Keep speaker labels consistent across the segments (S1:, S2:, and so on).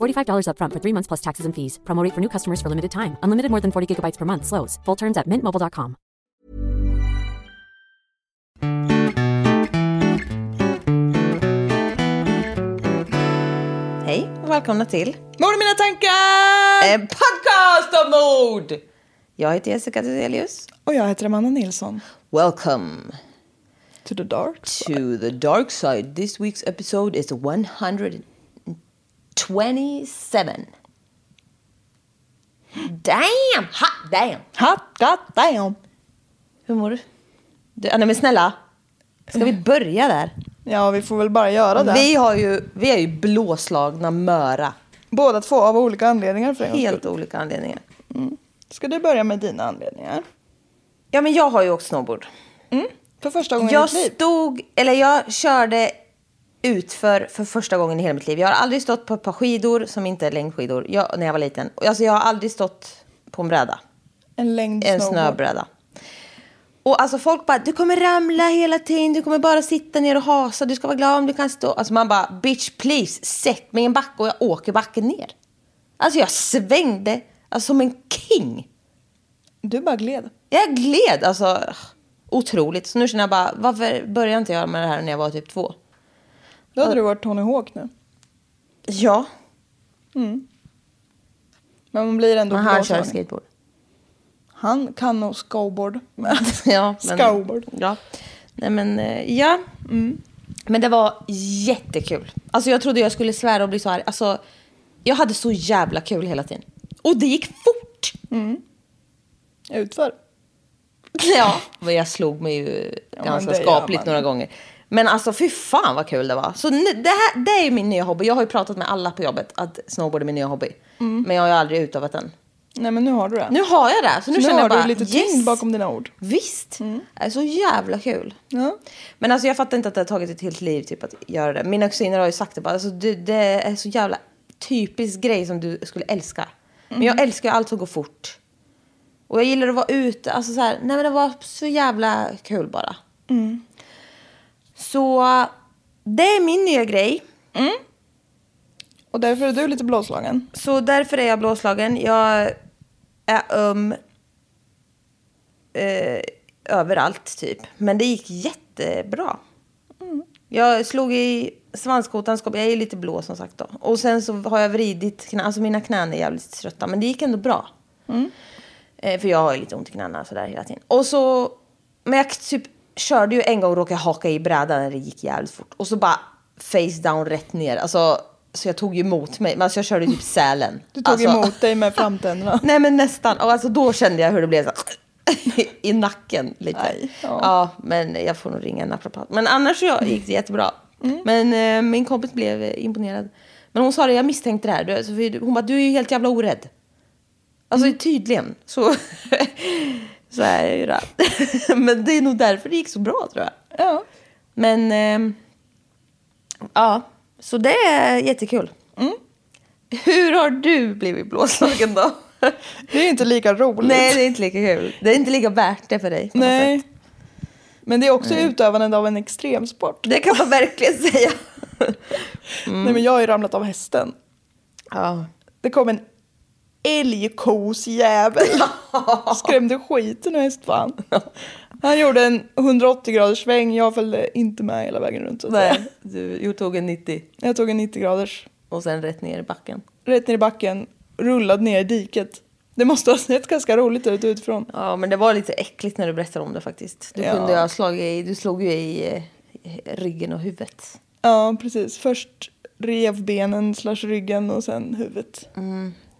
S1: $45 upfront for three months plus taxes and fees. Promote for new customers for limited time. Unlimited more than 40 gigabytes per month. Slows. Full terms at mintmobile.com.
S2: Hej och välkomna till
S3: Mord i mina tankar!
S2: en podcast om mord! Jag heter Jessica Theselius.
S3: Och jag heter Amanda Nilsson.
S2: Welcome
S3: To the dark.
S2: to the dark side. This week's episode is 127. Damn! Hot damn!
S3: Hot god damn!
S2: Hur mår du? du nej men snälla. Ska vi börja där?
S3: Ja, vi får väl bara göra det.
S2: Vi, har ju, vi är ju blåslagna möra.
S3: Båda två av olika anledningar för en gångs
S2: Helt
S3: skull.
S2: olika anledningar.
S3: Ska du börja med dina anledningar?
S2: Ja men jag har ju åkt snowboard.
S3: För första gången i
S2: Jag
S3: ditt liv?
S2: stod, eller jag körde utför för första gången i hela mitt liv. Jag har aldrig stått på ett par skidor som inte är längdskidor jag, när jag var liten. Alltså jag har aldrig stått på en bräda.
S3: En längd
S2: En snöbräda. Och alltså folk bara, du kommer ramla hela tiden, du kommer bara sitta ner och hasa, du ska vara glad om du kan stå. Alltså man bara, bitch please, sätt mig i en backe och jag åker backen ner. Alltså jag svängde alltså, som en king.
S3: Du bara gled.
S2: Jag gled, alltså otroligt. Så nu känner jag bara, varför började inte jag med det här när jag var typ två?
S3: Då hade du varit Tony Hawk nu.
S2: Ja,
S3: Men man blir ändå
S2: men han kör skateboard.
S3: Han kan nog snowboard.
S2: Ja, men. Ja. Nej men, eh, ja. Men det var jättekul. Alltså jag trodde jag skulle svära och bli så här. Alltså, jag hade så jävla kul hela tiden. Och det gick fort.
S3: Utför.
S2: Ja, men jag slog mig ju
S3: men
S2: ganska skapligt några gånger. Men alltså fy fan vad kul det var. Så nu, det, här, det är ju min nya hobby. Jag har ju pratat med alla på jobbet att snowboard är min nya hobby. Men jag har ju aldrig utövat den.
S3: Nej men nu har du det.
S2: Nu har jag det. Så nu,
S3: nu
S2: känner jag bara
S3: du lite tyngd bakom dina ord.
S2: Visst. Det är så jävla kul.
S3: Ja.
S2: Men alltså jag fattar inte att det har tagit ett helt liv typ, att göra det. Mina kusiner har ju sagt det bara. Alltså, det, det är så jävla typisk grej som du skulle älska. Men jag älskar ju allt som går fort. Och jag gillar att vara ute. Alltså så här, nej men det var så jävla kul bara. Så det är min nya grej.
S3: Och därför är du lite blåslagen.
S2: Så därför är jag blåslagen. Jag är öm eh, överallt typ. Men det gick jättebra. Jag slog i svanskotan, jag är lite blå som sagt då. Och sen så har jag vridit knä, alltså mina knän är jävligt trötta. Men det gick ändå bra. Eh, för jag har ju lite ont i knäna sådär hela tiden. Och så, men jag typ körde ju en gång och råkade haka i brädan när det gick jävligt fort. Och så bara face down rätt ner. Alltså, så jag tog ju emot mig. Men alltså jag körde typ Sälen.
S3: Du tog
S2: alltså,
S3: emot dig med framtänderna.
S2: Nej men nästan. Och alltså då kände jag hur det blev så i nacken lite.
S3: Aj,
S2: ja.
S3: ja.
S2: men jag får nog ringa en naprapat. Men annars så gick det jättebra.
S3: Mm.
S2: Men eh, min kompis blev imponerad. Men hon sa det, jag misstänkte det här. Du, alltså, hon bara, du är ju helt jävla orädd. Alltså
S3: Mm.
S2: tydligen. Så, så är jag ju det. men det är nog därför det gick så bra tror jag.
S3: Ja.
S2: Men ehm, ja, så det är jättekul.
S3: Mm.
S2: Hur har du blivit blåslagen då?
S3: Det är inte lika roligt.
S2: Nej, det är inte lika kul. Det är inte lika värt det för dig.
S3: Nej. Men det är också utövandet av en extremsport.
S2: Det kan man verkligen säga.
S3: Nej, men jag har ju ramlat av hästen.
S2: Ja.
S3: Det kom en älgkosjävel. Skrämde skiten ur hästfan. Han gjorde en 180 graders sväng. Jag följde inte med hela vägen runt. Så.
S2: Nej, du jag tog en 90
S3: Jag tog en 90 graders.
S2: och sen rätt ner i backen.
S3: Rätt ner i backen. Rullade ner i diket. Det måste ha sett ganska roligt ut utifrån.
S2: Ja, men det var lite äckligt när du berättade om det faktiskt. Du,
S3: Ja.
S2: kunde ha slagit i, du slog ju i eh, ryggen och huvudet.
S3: Ja, precis. Först revbenen slash ryggen och sen huvudet.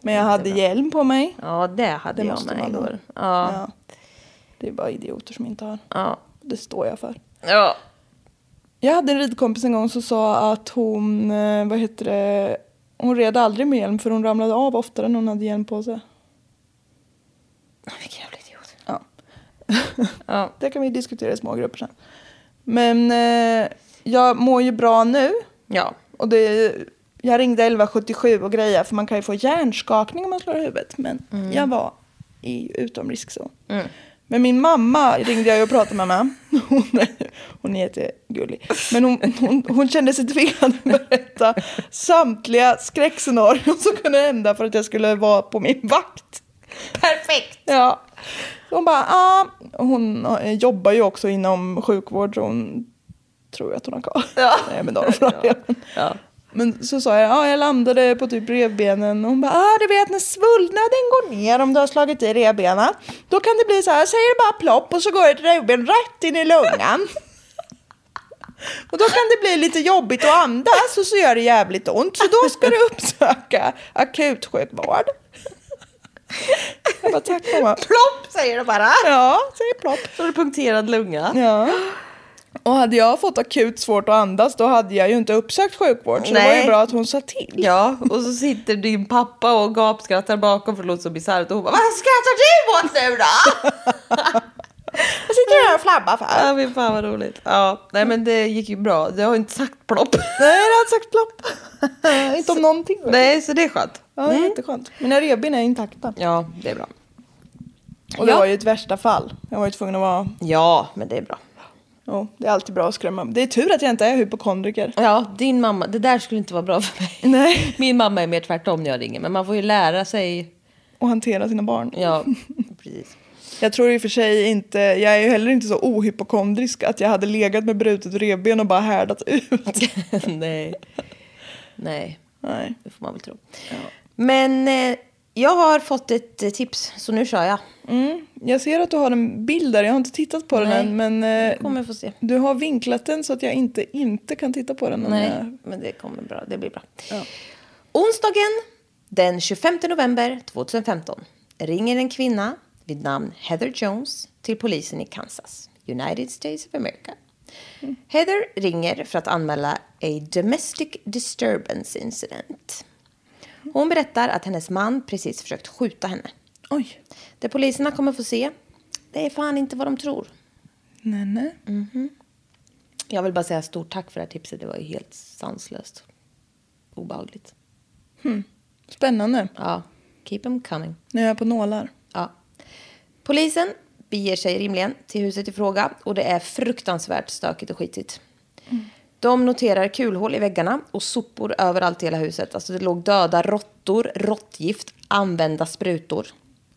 S3: Men jag hade hjälm på mig.
S2: Ja, det hade
S3: Det
S2: jag med igår. Ja.
S3: Ja. Det är bara idioter som inte har.
S2: Ja.
S3: Det står jag för.
S2: ja.
S3: Jag hade en ridkompis en gång som sa att hon, eh, vad heter det, hon red aldrig med hjälm för hon ramlade av oftare när hon hade hjälm på sig.
S2: Vilken jävla idiot.
S3: Ja.
S2: Ja.
S3: Det kan vi diskutera i små grupper sen. Men eh, jag mår ju bra nu.
S2: Ja.
S3: Och det, jag ringde 1177 och grejer för man kan ju få hjärnskakning om man slår i huvudet. Men jag var i utom riskzon. Men min mamma ringde jag och pratade med. med. Hon, är, hon är jättegullig. Men hon, hon, hon kände sig tvingad att berätta samtliga skräckscenarion som kunde hända för att jag skulle vara på min vakt.
S2: Perfekt!
S3: Ja. Hon bara, ah. Hon eh, jobbar ju också inom sjukvård så hon tror att hon har kvar.
S2: Ja.
S3: Nej men då har hon
S2: Ja.
S3: ja. Men så sa jag, ja jag landade på typ revbenen och hon bara, ah du vet när svullnaden går ner om du har slagit i revbenen. Då kan det bli så här, säger det bara plopp och så går ett revben rätt in i lungan. Och då kan det bli lite jobbigt att andas och så gör det jävligt ont. Så då ska du uppsöka akutsjukvård. Jag bara, tack mamma.
S2: Plopp säger du bara.
S3: Ja, säger plopp.
S2: Så har du punkterad lunga.
S3: Ja. Och hade jag fått akut svårt att andas då hade jag ju inte uppsökt sjukvård. Så det var
S2: Nej.
S3: ju bra att hon sa till.
S2: Ja, och så sitter din pappa och gapskrattar bakom för det låter så bisarrt. Och hon bara, vad skrattar du åt nu då?
S3: Jag sitter här och flabbar för.
S2: Ja, men fan vad roligt. Ja, nej men det gick ju bra. Du har ju inte sagt plopp.
S3: Nej, jag hade sagt plopp. inte om någonting.
S2: Nej, så det är skönt.
S3: Ja, det är jätteskönt. Mina revben är intakta.
S2: Ja, det är bra.
S3: Och det
S2: Ja.
S3: var ju ett värsta fall. Jag var ju tvungen att vara...
S2: Ja, men det är bra.
S3: Jo, det är alltid bra att skrämma. Det är tur att jag inte är hypokondriker.
S2: Ja, din mamma, det där skulle inte vara bra för mig.
S3: Nej.
S2: Min mamma är mer tvärtom när jag ringer, men man får ju lära sig.
S3: Och hantera sina barn.
S2: Ja, precis.
S3: Jag tror i och för sig inte, jag är ju heller inte så ohypokondrisk att jag hade legat med brutet revben och bara härdat ut.
S2: Nej. Nej,
S3: Nej.
S2: det får man väl tro. Men eh, jag har fått ett eh, tips, så nu kör jag.
S3: Mm. Jag ser att du har en bild där, jag har inte tittat på den
S2: Nej.
S3: än men eh,
S2: kommer få se.
S3: du har vinklat den så att jag inte inte kan titta på den.
S2: Nej,
S3: jag-
S2: men det kommer bra. Det blir bra. Onsdagen den 25 november 2015 ringer en kvinna vid namn Heather Jones till polisen i Kansas, United States of America. Heather ringer för att anmäla a domestic disturbance incident. Hon berättar att hennes man precis försökt skjuta henne.
S3: Oj.
S2: Det poliserna kommer få se, det är fan inte vad de tror.
S3: Nej, nej.
S2: Jag vill bara säga stort tack för det här tipset. Det var ju helt sanslöst. Obehagligt.
S3: Spännande.
S2: Ja, keep them coming.
S3: Nu är jag på nålar.
S2: Ja. Polisen beger sig rimligen till huset i fråga och det är fruktansvärt stökigt och skitigt. De noterar kulhål i väggarna och sopor överallt i hela huset. Alltså det låg döda råttor, råttgift, använda sprutor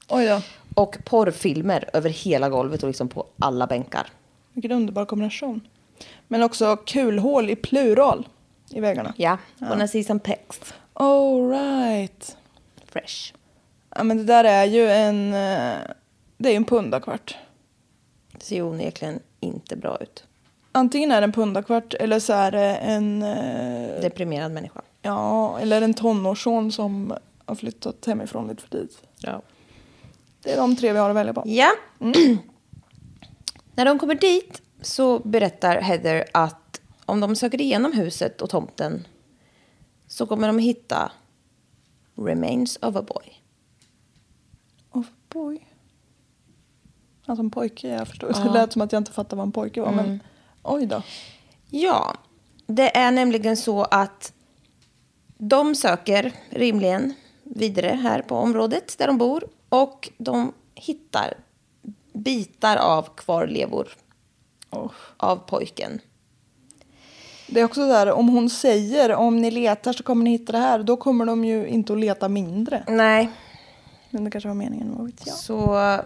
S3: Oj då.
S2: och porrfilmer över hela golvet och liksom på alla bänkar.
S3: Vilken underbar kombination. Men också kulhål i plural i väggarna.
S2: Ja, wanna see some pecs?
S3: Oh right.
S2: Fresh.
S3: Ja men det där är ju en, eh, det är ju en pundakvart.
S2: Det ser ju onekligen inte bra ut.
S3: Antingen är det en pundakvart eller så är det en, eh,
S2: Deprimerad människa.
S3: ja, eller en tonårsson som har flyttat hemifrån lite för tidigt.
S2: Ja.
S3: Det är de tre vi har att välja på.
S2: Ja. När de kommer dit så berättar Heather att om de söker igenom huset och tomten så kommer de hitta remains of a boy.
S3: Oh boy. Alltså en pojke, jag förstår. Det lät som att jag inte fattade vad en pojke var. Men oj då.
S2: Ja, det är nämligen så att de söker rimligen vidare här på området där de bor. Och de hittar bitar av kvarlevor
S3: Oh.
S2: av pojken.
S3: Det är också där, om hon säger om ni letar så kommer ni hitta det här. Då kommer de ju inte att leta mindre.
S2: Nej,
S3: Men det kanske var meningen, vad vet jag.
S2: så...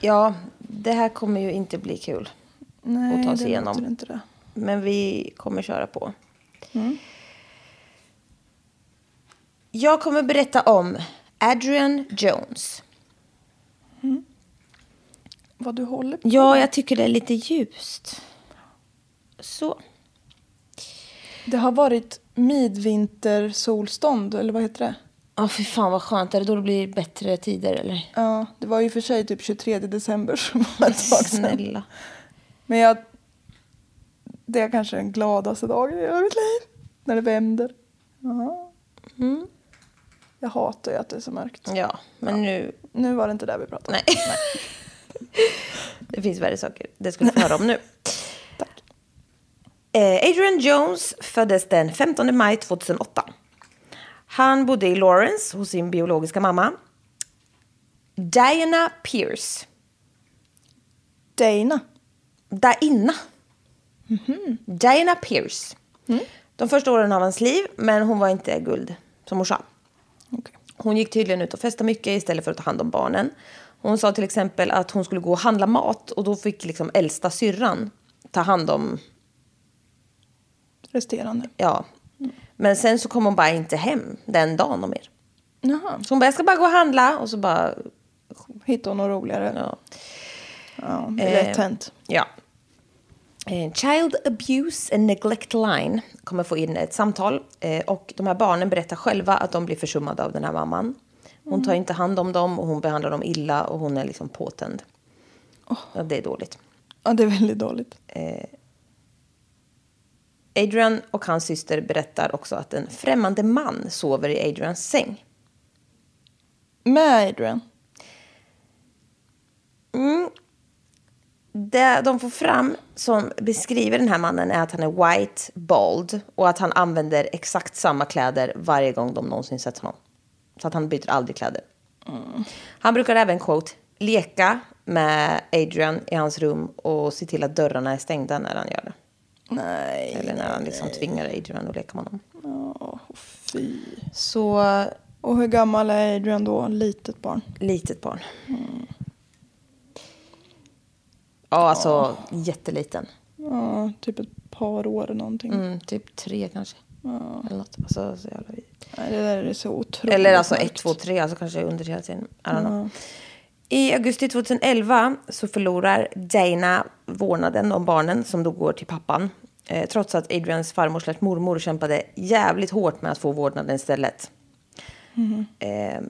S2: Ja, det här kommer ju inte bli kul.
S3: Nej,
S2: och ta sig igenom. Men vi kommer köra på. Jag kommer berätta om Adrian Jones.
S3: Vad du håller på
S2: Ja, jag tycker det är lite ljust. Så.
S3: Det har varit midvintersolstånd, eller vad heter det?
S2: Ja, fy fan vad skönt. Är det då det blir bättre tider eller?
S3: Ja, det var ju för sig typ 23 december som var ett tag sedan.
S2: Snälla.
S3: Men jag... Det är kanske den gladaste dagen i hela mitt liv. När det vänder. Ja.
S2: Mm.
S3: Jag hatar ju att det är så mörkt.
S2: Ja, men nu...
S3: Nu var det inte där vi pratade.
S2: Nej. det finns värre saker. Det skulle vi få höra om nu.
S3: Tack.
S2: Eh, Adrian Jones föddes den 15 maj 2008. Han bodde i Lawrence hos sin biologiska mamma. Diana Pierce.
S3: Dana.
S2: Diana. Diana Pierce. De första åren av hans liv, men hon var inte guld som morsa.
S3: Okej.
S2: Hon gick tydligen ut och festade mycket istället för att ta hand om barnen. Hon sa till exempel att hon skulle gå och handla mat och då fick liksom äldsta syrran ta hand om,
S3: Resterande.
S2: ja. Men sen så kom hon bara inte hem den dagen och mer.
S3: Jaha.
S2: Så hon bara, jag ska bara gå och handla och så bara,
S3: Hittade hon något roligare?
S2: ja.
S3: Ja, det är lätt
S2: Eh,
S3: hänt.
S2: Ja. Eh, Child Abuse and Neglect Line kommer få in ett samtal. Eh, och de här barnen berättar själva att de blir försummade av den här mamman. Hon tar inte hand om dem och hon behandlar dem illa och hon är liksom påtänd. Ja, det är dåligt.
S3: Ja, det är väldigt dåligt.
S2: Adrian och hans syster berättar också att en främmande man sover i Adrians säng.
S3: Med Adrian.
S2: Det de får fram som beskriver den här mannen är att han är white, bald och att han använder exakt samma kläder varje gång de någonsin sett honom. Så att han byter aldrig kläder. Han brukar även, quote, leka med Adrian i hans rum och se till att dörrarna är stängda när han gör det.
S3: Nej.
S2: Eller när han liksom tvingar Adrian att leka med honom.
S3: Åh, fy.
S2: Så,
S3: Och hur gammal är Adrian då? Litet barn.
S2: litet barn. Ja, alltså jätteliten.
S3: Ja, typ ett par år någonting.
S2: Mm, typ tre kanske. Eller något. Alltså, så jävla vidrigt.
S3: Nej, det där är så otroligt
S2: Eller alltså ett, två, tre, alltså kanske under hela tiden. I don't know. I augusti 2011 så förlorar Dana vårdnaden om barnen som då går till pappan. Eh, trots att Adrians farmor slash mormor kämpade jävligt hårt med att få vårdnaden istället. Eh,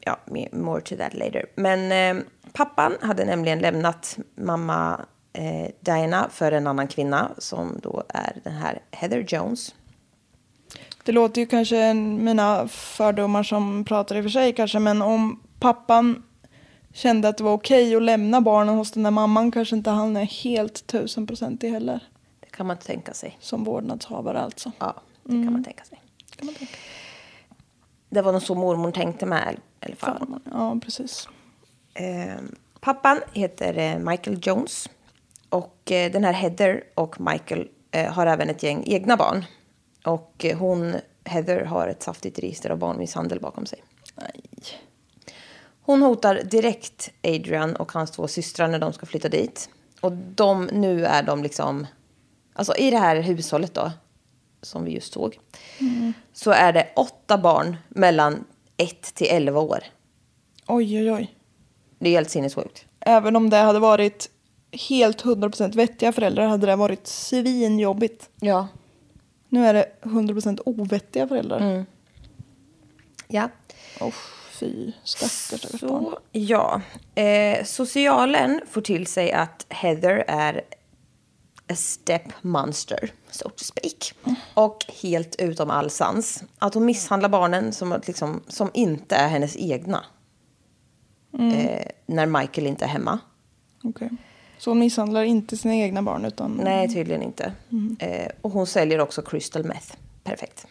S2: ja, more to that later. Men eh, pappan hade nämligen lämnat mamma eh, Diana för en annan kvinna som då är den här Heather Jones.
S3: Det låter ju kanske mina fördomar som pratar i och för sig kanske, men om pappan kände att det var okej att lämna barnen hos den där mamman kanske inte han är helt tusenprocentig heller.
S2: Det kan man tänka sig.
S3: Som vårdnadshavare alltså.
S2: Ja, det kan man tänka sig. Det var nog så mormor tänkte med i alla fall.
S3: Farmor. Ja, precis.
S2: Eh, pappan heter eh, Michael Jones. Och eh, den här Heather och Michael har även ett gäng egna barn. Och hon, Heather, har ett saftigt register av barnmisshandel bakom sig.
S3: Nej.
S2: Hon hotar direkt Adrian och hans två systrar när de ska flytta dit. Och de, nu är de liksom... Alltså i det här hushållet då, som vi just såg. Så är det åtta barn mellan 1 till 11 år.
S3: Oj, oj, oj.
S2: Det är helt sinnessjukt.
S3: Även om det hade varit helt 100% vettiga föräldrar hade det varit svinjobbigt.
S2: Ja.
S3: Nu är det 100% ovettiga föräldrar.
S2: Mm. Ja.
S3: Oh, fy, stackars, stackars barn.
S2: Så, ja. Eh, socialen får till sig att Heather är a step monster, so to speak. Och helt utom all sans. Att hon misshandlar barnen som, liksom, som inte är hennes egna. Eh, när Michael inte är hemma.
S3: Okej. Så hon misshandlar inte sina egna barn utan...
S2: Nej, tydligen inte. Eh, och hon säljer också crystal meth. Perfekt.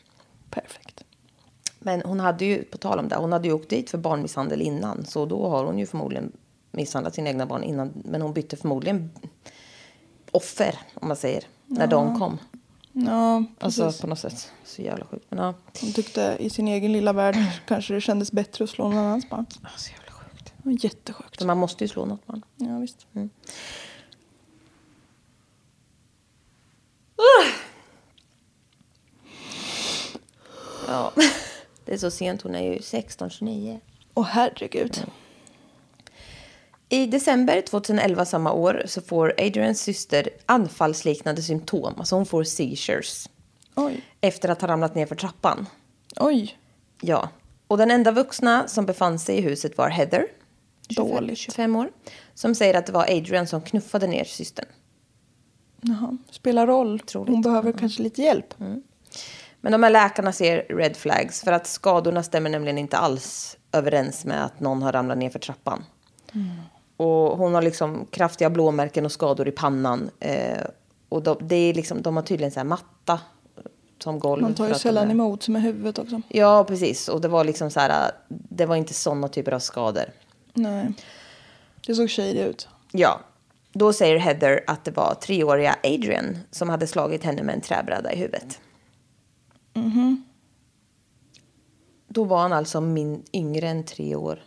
S3: Perfekt.
S2: Men hon hade ju, på tal om det, hon hade ju åkt dit för barnmisshandel innan. Så då har hon ju förmodligen misshandlat sina egna barn innan. Men hon bytte förmodligen offer, om man säger, när de kom.
S3: Ja, precis.
S2: Alltså på något sätt. Så jävla sjukt. Men ja.
S3: Hon tyckte i sin egen lilla värld kanske det kändes bättre att slå någon annans barn.
S2: Ja,
S3: jättesjukt.
S2: Man måste ju slå något barn.
S3: Ja, visst.
S2: Ja. Det är så sent, hon är ju 16, 29.
S3: Åh herregud.
S2: I december 2011 samma år så får Adrians syster anfallsliknande symptom. Alltså hon får seizures.
S3: Oj.
S2: Efter att ha ramlat ner för trappan.
S3: Oj.
S2: Ja. Och den enda vuxna som befann sig i huset var Heather. 25,
S3: Dåligt.
S2: 25 år. Som säger att det var Adrian som knuffade ner systern.
S3: Jaha. Spelar roll.
S2: Troligt.
S3: Hon behöver kanske lite hjälp.
S2: Men de här läkarna ser red flags för att skadorna stämmer nämligen inte alls överens med att någon har ramlat ner för trappan. Och hon har liksom kraftiga blåmärken och skador i pannan. Eh, och de, det är liksom, de har tydligen så här matta som golv.
S3: Man tar ju sällan
S2: är-
S3: emot med huvudet också.
S2: Ja, precis. Och det var liksom så här, det var inte sådana typer av skador.
S3: Nej. Det såg shady ut.
S2: Ja, då säger Heather att det var treåriga Adrian som hade slagit henne med en träbräda i huvudet. Då var han alltså min, yngre än tre år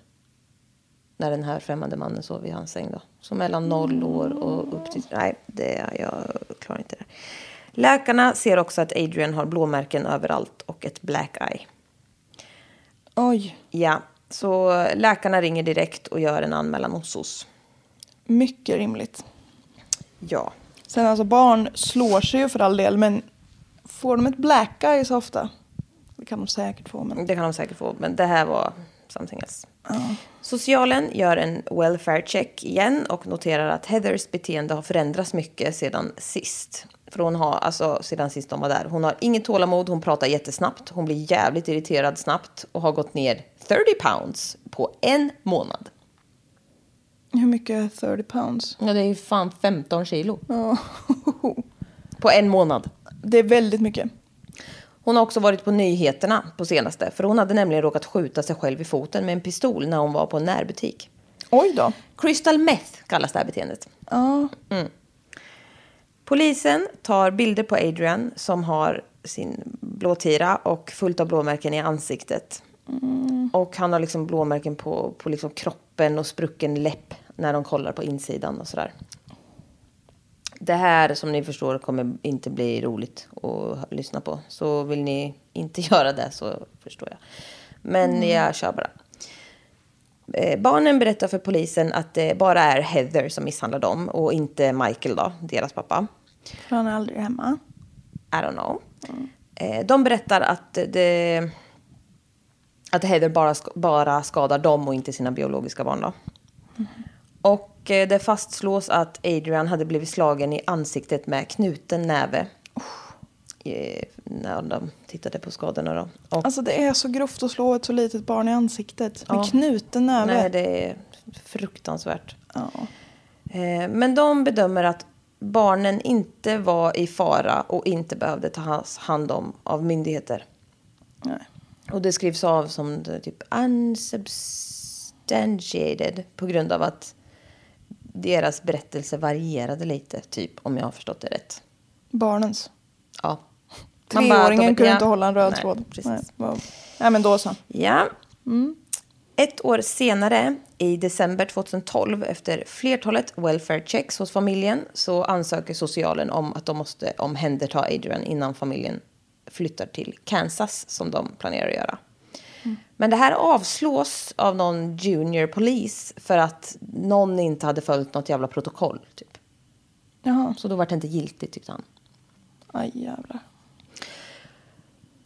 S2: när den här främmande mannen sov i hans säng. Då. Så mellan noll år och upp till... Nej, det, jag klarar inte det. Läkarna ser också att Adrian har blåmärken överallt och ett black eye.
S3: Oj.
S2: Ja, så läkarna ringer direkt och gör en anmälan hos SOS.
S3: Mycket rimligt.
S2: Ja.
S3: Sen alltså barn slår sig ju för all del men får de ett black eye så ofta? Det kan de säkert få men.
S2: Det kan de säkert få, men det här var something else. Socialen gör en welfare check igen och noterar att Heathers beteende har förändrats mycket sedan sist. För hon har, alltså sedan sist de var där. Hon har inget tålamod, hon pratar jättesnabbt, hon blir jävligt irriterad snabbt och har gått ner 30 pounds på en månad.
S3: Hur mycket är 30 pounds?
S2: Ja, det är ju fan 15 kilo.
S3: Ja.
S2: På en månad.
S3: Det är väldigt mycket.
S2: Hon har också varit på nyheterna på senaste. För hon hade nämligen råkat skjuta sig själv i foten med en pistol när hon var på en närbutik.
S3: Oj då.
S2: Crystal meth kallas det här beteendet.
S3: Ja.
S2: Polisen tar bilder på Adrian som har sin blåtira och fullt av blåmärken i ansiktet. Och han har liksom blåmärken på, på liksom kroppen och sprucken läpp när de kollar på insidan och sådär. Det här som ni förstår kommer inte bli roligt att lyssna på. Så vill ni inte göra det så förstår jag. Men jag kör bara. Eh, Barnen berättar för polisen att det bara är Heather som misshandlar dem och inte Michael då, deras pappa.
S3: För han är aldrig hemma.
S2: I don't know. Eh, De berättar att, det, att Heather bara, bara skadar dem och inte sina biologiska barn. Då. Och eh, det fastslås att Adrian hade blivit slagen i ansiktet med knuten näve. Eh, När de tittade på skadorna då. Och,
S3: Alltså det är så grovt att slå ett så litet barn i ansiktet. Med
S2: Ja.
S3: knuten näve.
S2: nej, det är fruktansvärt.
S3: Ja.
S2: Men de bedömer att barnen inte var i fara och inte behövde tas hand om av myndigheter.
S3: Nej.
S2: Och det skrivs av som typ unsubstantiated på grund av att deras berättelse varierade lite, typ om jag har förstått det rätt.
S3: Barnens.
S2: Ja. Man bara-
S3: Treåringen kunde
S2: ja.
S3: inte hålla en röd
S2: Nej,
S3: tråd.
S2: precis.
S3: Nej, vad- Nej men då så.
S2: Ja. Ett år senare, i december 2012, efter flertalet welfare checks hos familjen, så ansöker socialen om att de måste omhänderta Adrian innan familjen flyttar till Kansas, som de planerar att göra. Men det här avslås av någon junior polis för att någon inte hade följt något jävla protokoll. Typ.
S3: Jaha.
S2: Så då var det inte giltigt, tyckte han.
S3: Aj jävlar.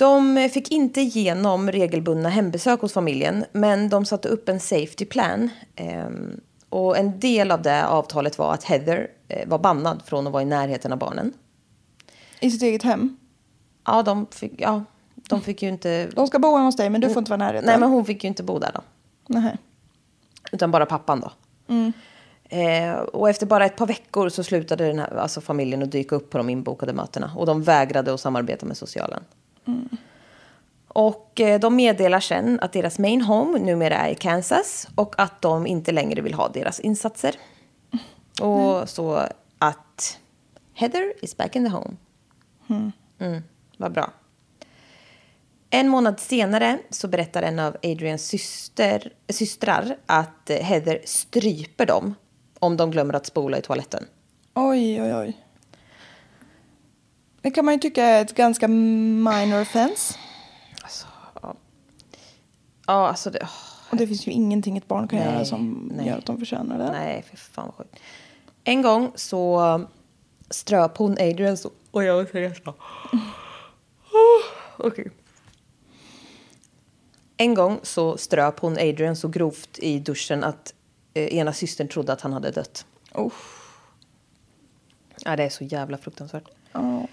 S2: De fick inte igenom regelbundna hembesök hos familjen, men de satte upp en safety plan. Ehm, och en del av det avtalet var att Heather eh, var bannad från att vara i närheten av barnen.
S3: I sitt eget hem.
S2: Ja, de fick, ja, de fick ju inte...
S3: De ska bo hemma hos dig men du får inte vara i närheten.
S2: Nej, men hon fick ju inte bo där då.
S3: Nej.
S2: Utan bara pappan då. Eh, och efter bara ett par veckor så slutade den här, alltså familjen att dyka upp på de inbokade mötena. Och de vägrade att samarbeta med socialen. Och eh, de meddelar sen att deras main home numera är i Kansas och att de inte längre vill ha deras insatser. Och så att Heather is back in the home. Mm, vad bra. En månad senare så berättar en av Adrians syster, systrar att Heather stryper dem om de glömmer att spola i toaletten.
S3: Oj, oj, oj. Det kan man ju tycka är ett ganska minor offense.
S2: Ja, alltså det...
S3: Och det finns ju ingenting ett barn kan
S2: Nej,
S3: göra som
S2: nej.
S3: gör att de förtjänar det.
S2: Nej, för fan vad sjukt. En gång så ströp hon Adrian så... Och jag var ledsen. Okej. En gång så ströp hon Adrian så grovt i duschen att eh, ena systern trodde att han hade dött.
S3: Uff.
S2: Ja, det är så jävla fruktansvärt.
S3: Ja.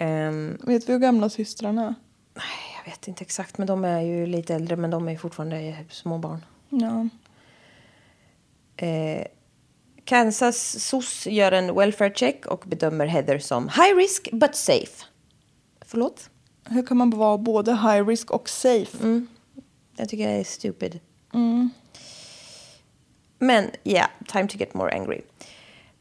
S2: Ehm,
S3: Vet vi hur gamla systrarna är?
S2: nej, jag vet inte exakt, men de är ju lite äldre, men de är fortfarande små barn.
S3: Ja.
S2: Eh, Kansas SOS gör en welfare check och bedömer Heather som high risk but safe. Förlåt?
S3: Hur kan man vara både high risk och safe?
S2: Jag tycker det är stupid. Men ja, yeah, time to get more angry.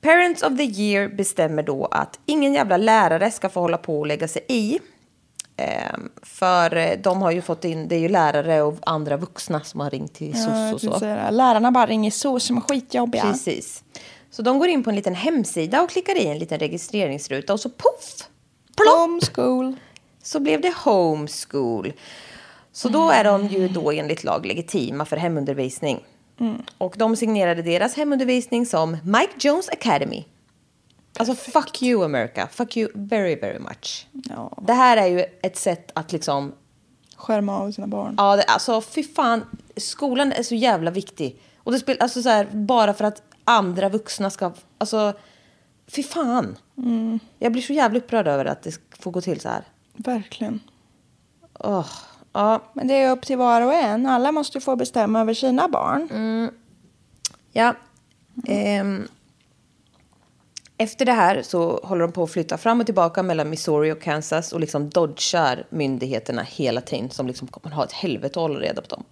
S2: Parents of the year bestämmer då att ingen jävla lärare ska få hålla på och lägga sig i. Ehm, för eh, de har ju fått in, det är ju lärare och andra vuxna som har ringt till SOS och
S3: tänkte
S2: så.
S3: Lärarna bara ringer så som är skitjobbiga.
S2: Precis. Så de går in på en liten hemsida och klickar i en liten registreringsruta och så poff! Plopp!
S3: Homeschool.
S2: så blev det homeschool. Så då är de ju då enligt lag legitima för hemundervisning. Och de signerade deras hemundervisning som Mike Jones Academy. Alltså fuck you America, fuck you very very much.
S3: Ja.
S2: Det här är ju ett sätt att liksom,
S3: Skärma av sina barn.
S2: ja det, alltså fy fan, skolan är så jävla viktig. Och det spelar, alltså så här, bara för att andra vuxna ska, alltså fy fan. Jag blir så jävla upprörd över att det får gå till så här.
S3: Verkligen.
S2: Åh, ja.
S3: Men det är upp till var och en. Alla måste få bestämma över sina barn.
S2: Ja. Ehm, efter det här så håller de på att flytta fram och tillbaka mellan Missouri och Kansas och liksom dodgar myndigheterna hela tiden som liksom kommer ha ett helvete att hålla reda på dem.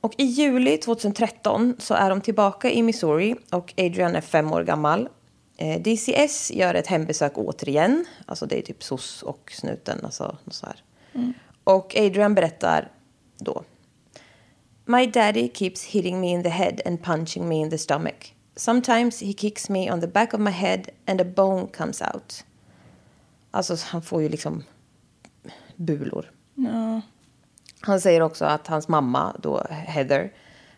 S2: Och i juli 2013 så är de tillbaka i Missouri och Adrian är fem år gammal. Eh, DCS gör ett hembesök återigen. Alltså det är typ SOS och snuten. Alltså, så här. Och Adrian berättar då. My daddy keeps hitting me in the head and punching me in the stomach. Sometimes he kicks me on the back of my head and a bone comes out. Alltså han får ju liksom bulor.
S3: Ja.
S2: Han säger också att hans mamma, då Heather,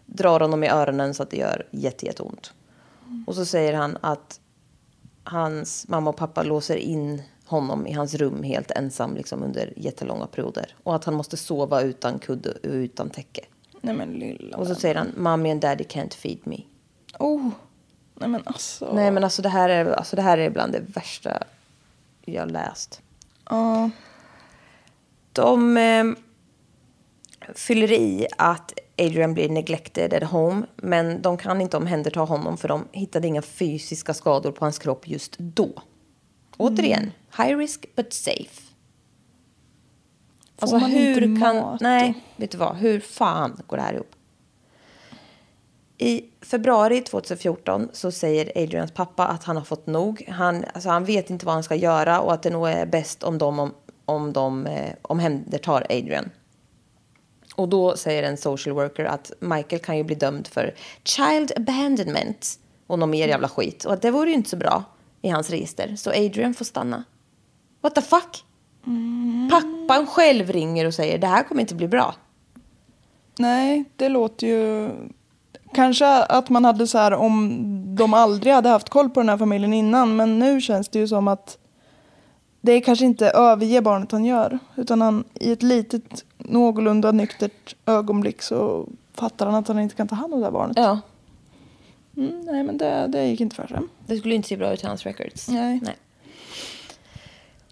S2: drar honom i öronen så att det gör jätte, jätteont. Och så säger han att hans mamma och pappa låser in honom i hans rum helt ensam liksom under jättelånga perioder. Och att han måste sova utan kudde och utan täcke.
S3: Nej men lilla
S2: Och så
S3: vän.
S2: säger han, mommy and daddy can't feed me.
S3: Oh. Nej men alltså.
S2: Nej men alltså det här är, alltså det här är bland det värsta jag läst.
S3: Ja.
S2: De eh, fyller i att Adrian blir neglected at home. Men de kan inte omhänderta honom för de hittade inga fysiska skador på hans kropp just då. Återigen, high risk but safe. Alltså
S3: man
S2: hur
S3: inte
S2: kan...
S3: mat
S2: Nej, vet du vad? Hur fan går det här ihop? I februari 2014 så säger Adrians pappa att han har fått nog. Han, alltså han vet inte vad han ska göra och att det nog är bäst om de, om, om de eh, omhändertar Adrian. Och då säger en social worker att Michael kan ju bli dömd för child abandonment och någon mer jävla skit. Och att det vore ju inte så bra i hans register. Så Adrian får stanna. What the fuck? Pappan själv ringer och säger det här kommer inte bli bra.
S3: Nej, det låter ju... Kanske att man hade så här om de aldrig hade haft koll på den här familjen innan. Men nu känns det ju som att det är kanske inte överge barnet han gör. Utan han i ett litet någorlunda nyktert ögonblick så fattar han att han inte kan ta hand om det här barnet.
S2: Ja,
S3: Mm, nej, men det, det gick inte för sig.
S2: det skulle inte se bra ut i hans records.
S3: Nej.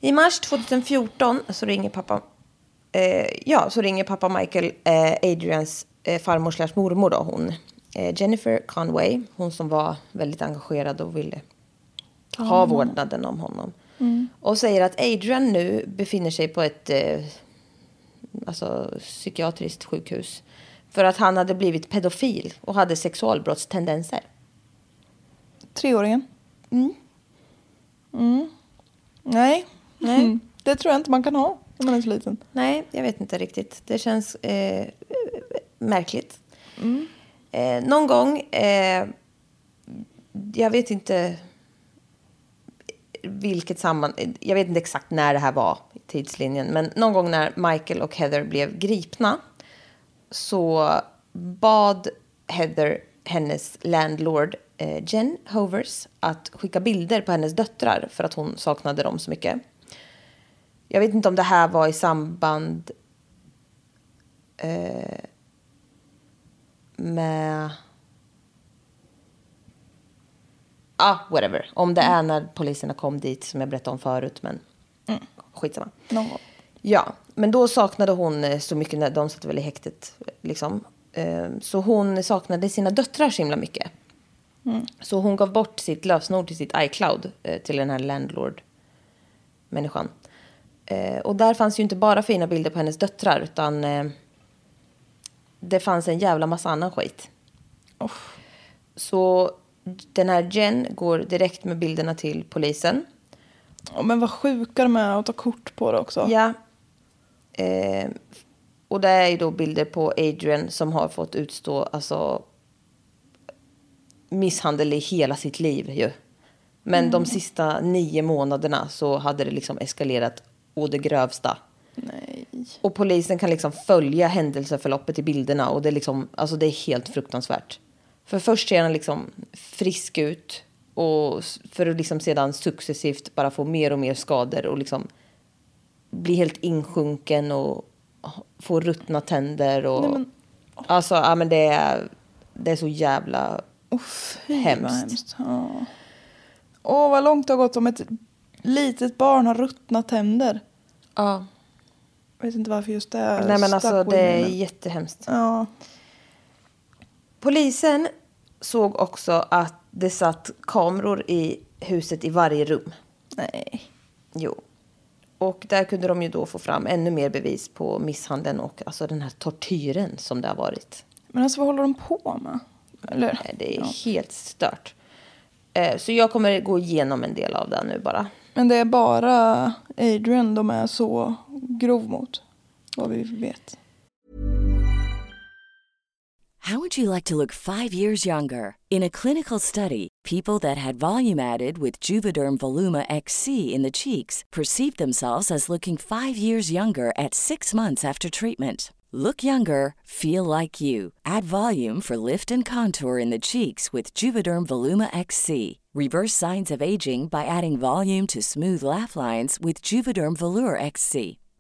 S2: I mars 2014 så ringer pappa, eh, ja, så ringer pappa Michael eh, Adrians eh, farmor slash mormor då, hon eh, Jennifer Conway, hon som var väldigt engagerad och ville ha vårdnaden om honom. Och säger att Adrian nu befinner sig på ett eh, alltså, psykiatriskt sjukhus. För att han hade blivit pedofil och hade sexualbrottstendenser.
S3: Treåringen? Mm. Nej. Mm. Det tror jag inte man kan ha när man är så liten.
S2: Nej, jag vet inte riktigt. Det känns eh, märkligt. Eh, någon gång, eh, jag vet inte vilket samman... Jag vet inte exakt när det här var i tidslinjen. Men någon gång när Michael och Heather blev gripna så bad Heather hennes landlord eh, Jen Hovers att skicka bilder på hennes döttrar för att hon saknade dem så mycket. Jag vet inte om det här var i samband eh, med... Ah, whatever. Om det är när poliserna kom dit som jag berättade om förut. Men skitsamma.
S3: Någon gång.
S2: Ja, men då saknade hon eh, så mycket när de satt väl i häktet. Liksom. Eh, Så hon saknade sina döttrar så himla mycket. Så hon gav bort sitt lösenord till sitt iCloud eh, till den här landlord-människan. Eh, Och där fanns ju inte bara fina bilder på hennes döttrar utan eh, det fanns en jävla massa annan skit. Så den här Jen går direkt med bilderna till polisen.
S3: Ja, men vad sjuka de är att ta kort på det också.
S2: Ja. Eh, och det är ju då bilder på Adrian som har fått utstå alltså, misshandel i hela sitt liv ju. Men de sista nio månaderna så hade det liksom eskalerat å det grövsta.
S3: Nej.
S2: Och polisen kan liksom följa händelseförloppet i bilderna och det är liksom, alltså det är helt fruktansvärt. För först ser han liksom frisk ut och för att liksom sedan successivt bara få mer och mer skador och liksom bli helt insjunken och få ruttna tänder och
S3: Nej, men-
S2: alltså ja men det är det är så jävla
S3: Uff, fy,
S2: Hemskt.
S3: hemskt. Ja. Åh, vad långt det har gått om ett litet barn har ruttna tänder.
S2: ja.
S3: Jag vet inte varför just det är
S2: Nej men alltså det är jättehemskt.
S3: Ja.
S2: Polisen såg också att det satt kameror i huset i varje rum.
S3: Nej.
S2: Jo. Och där kunde de ju då få fram ännu mer bevis på misshandeln och alltså den här tortyren som det har varit.
S3: Men alltså vad håller de på med? Eller?
S2: Det är
S3: Ja.
S2: helt stört. Eh, Så jag kommer gå igenom en del av det nu bara.
S3: Men det är bara Adrian de är så grov mot. Vad vi vet.
S4: How would you like to look five years younger? In a clinical study, people that had volume added with Juvederm Voluma XC in the cheeks perceived themselves as looking five years younger at six months after treatment. Look younger, feel like you. Add volume for lift and contour in the cheeks with Juvederm Voluma XC. Reverse signs of aging by adding volume to smooth laugh lines with Juvederm Volure XC.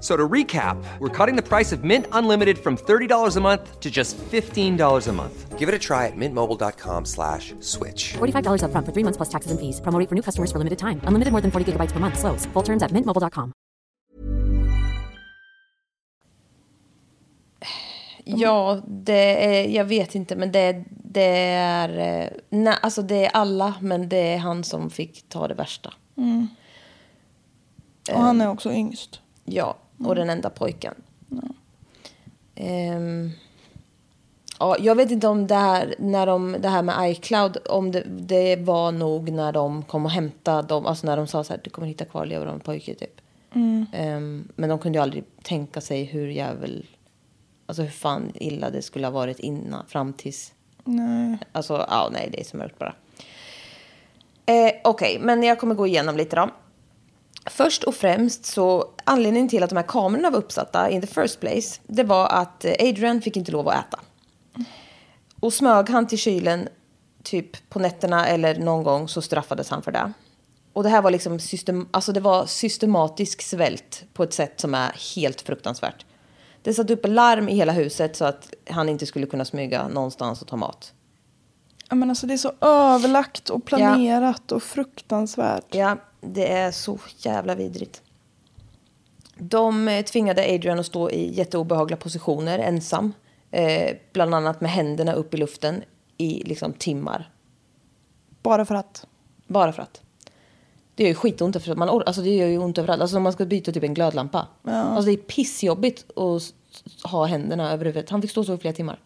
S5: So to recap, we're cutting the price of Mint Unlimited from $30 a month to just $15 a month. Give it a try at mintmobile.com slash switch.
S1: $45 upfront for three months plus taxes and fees. Promo for new customers for limited time. Unlimited more than 40 gigabytes per month. Slows. Full terms at mintmobile.com.
S2: Ja, det är, jag vet inte, men det, det är... eh, Nej, alltså det är alla, men det är han som fick ta det värsta.
S3: Och han är också yngst.
S2: Ja, och den enda pojken. Ehm, ja, jag vet inte om det här, när de, det här med iCloud, om det, det var nog när de kom och hämtade dem, alltså när de sa så här, du kommer hitta kvarlevor av en pojke typ. Ehm, men de kunde ju aldrig tänka sig hur jävel, Alltså hur fan illa det skulle ha varit innan, fram tills...
S3: Nej.
S2: Alltså, ja, nej, det är så mörkt bara. Eh, Okej, men jag kommer gå igenom lite då. Först och främst så anledningen till att de här kamerorna var uppsatta in the first place, det var att eh, Adrian fick inte lov att äta. Och smög han till kylen typ på nätterna eller någon gång så straffades han för det. Och det här var liksom system, alltså det var systematisk svält på ett sätt som är helt fruktansvärt. Det satt upp larm i hela huset så att han inte skulle kunna smyga någonstans och ta mat.
S3: Ja, men alltså det är så överlagt och planerat och fruktansvärt.
S2: Ja, det är så jävla vidrigt. De eh, tvingade Adrian att stå i jätteobehagliga positioner ensam. Eh, bland annat med händerna upp i luften i liksom timmar.
S3: Bara för att.
S2: Bara för att. Det gör ju skitont för att man or- alltså det gör ju ont överallt. Alltså om man ska byta typ en glödlampa. Alltså det är pissjobbigt att ha händerna över huvudet. Han fick stå så i flera timmar.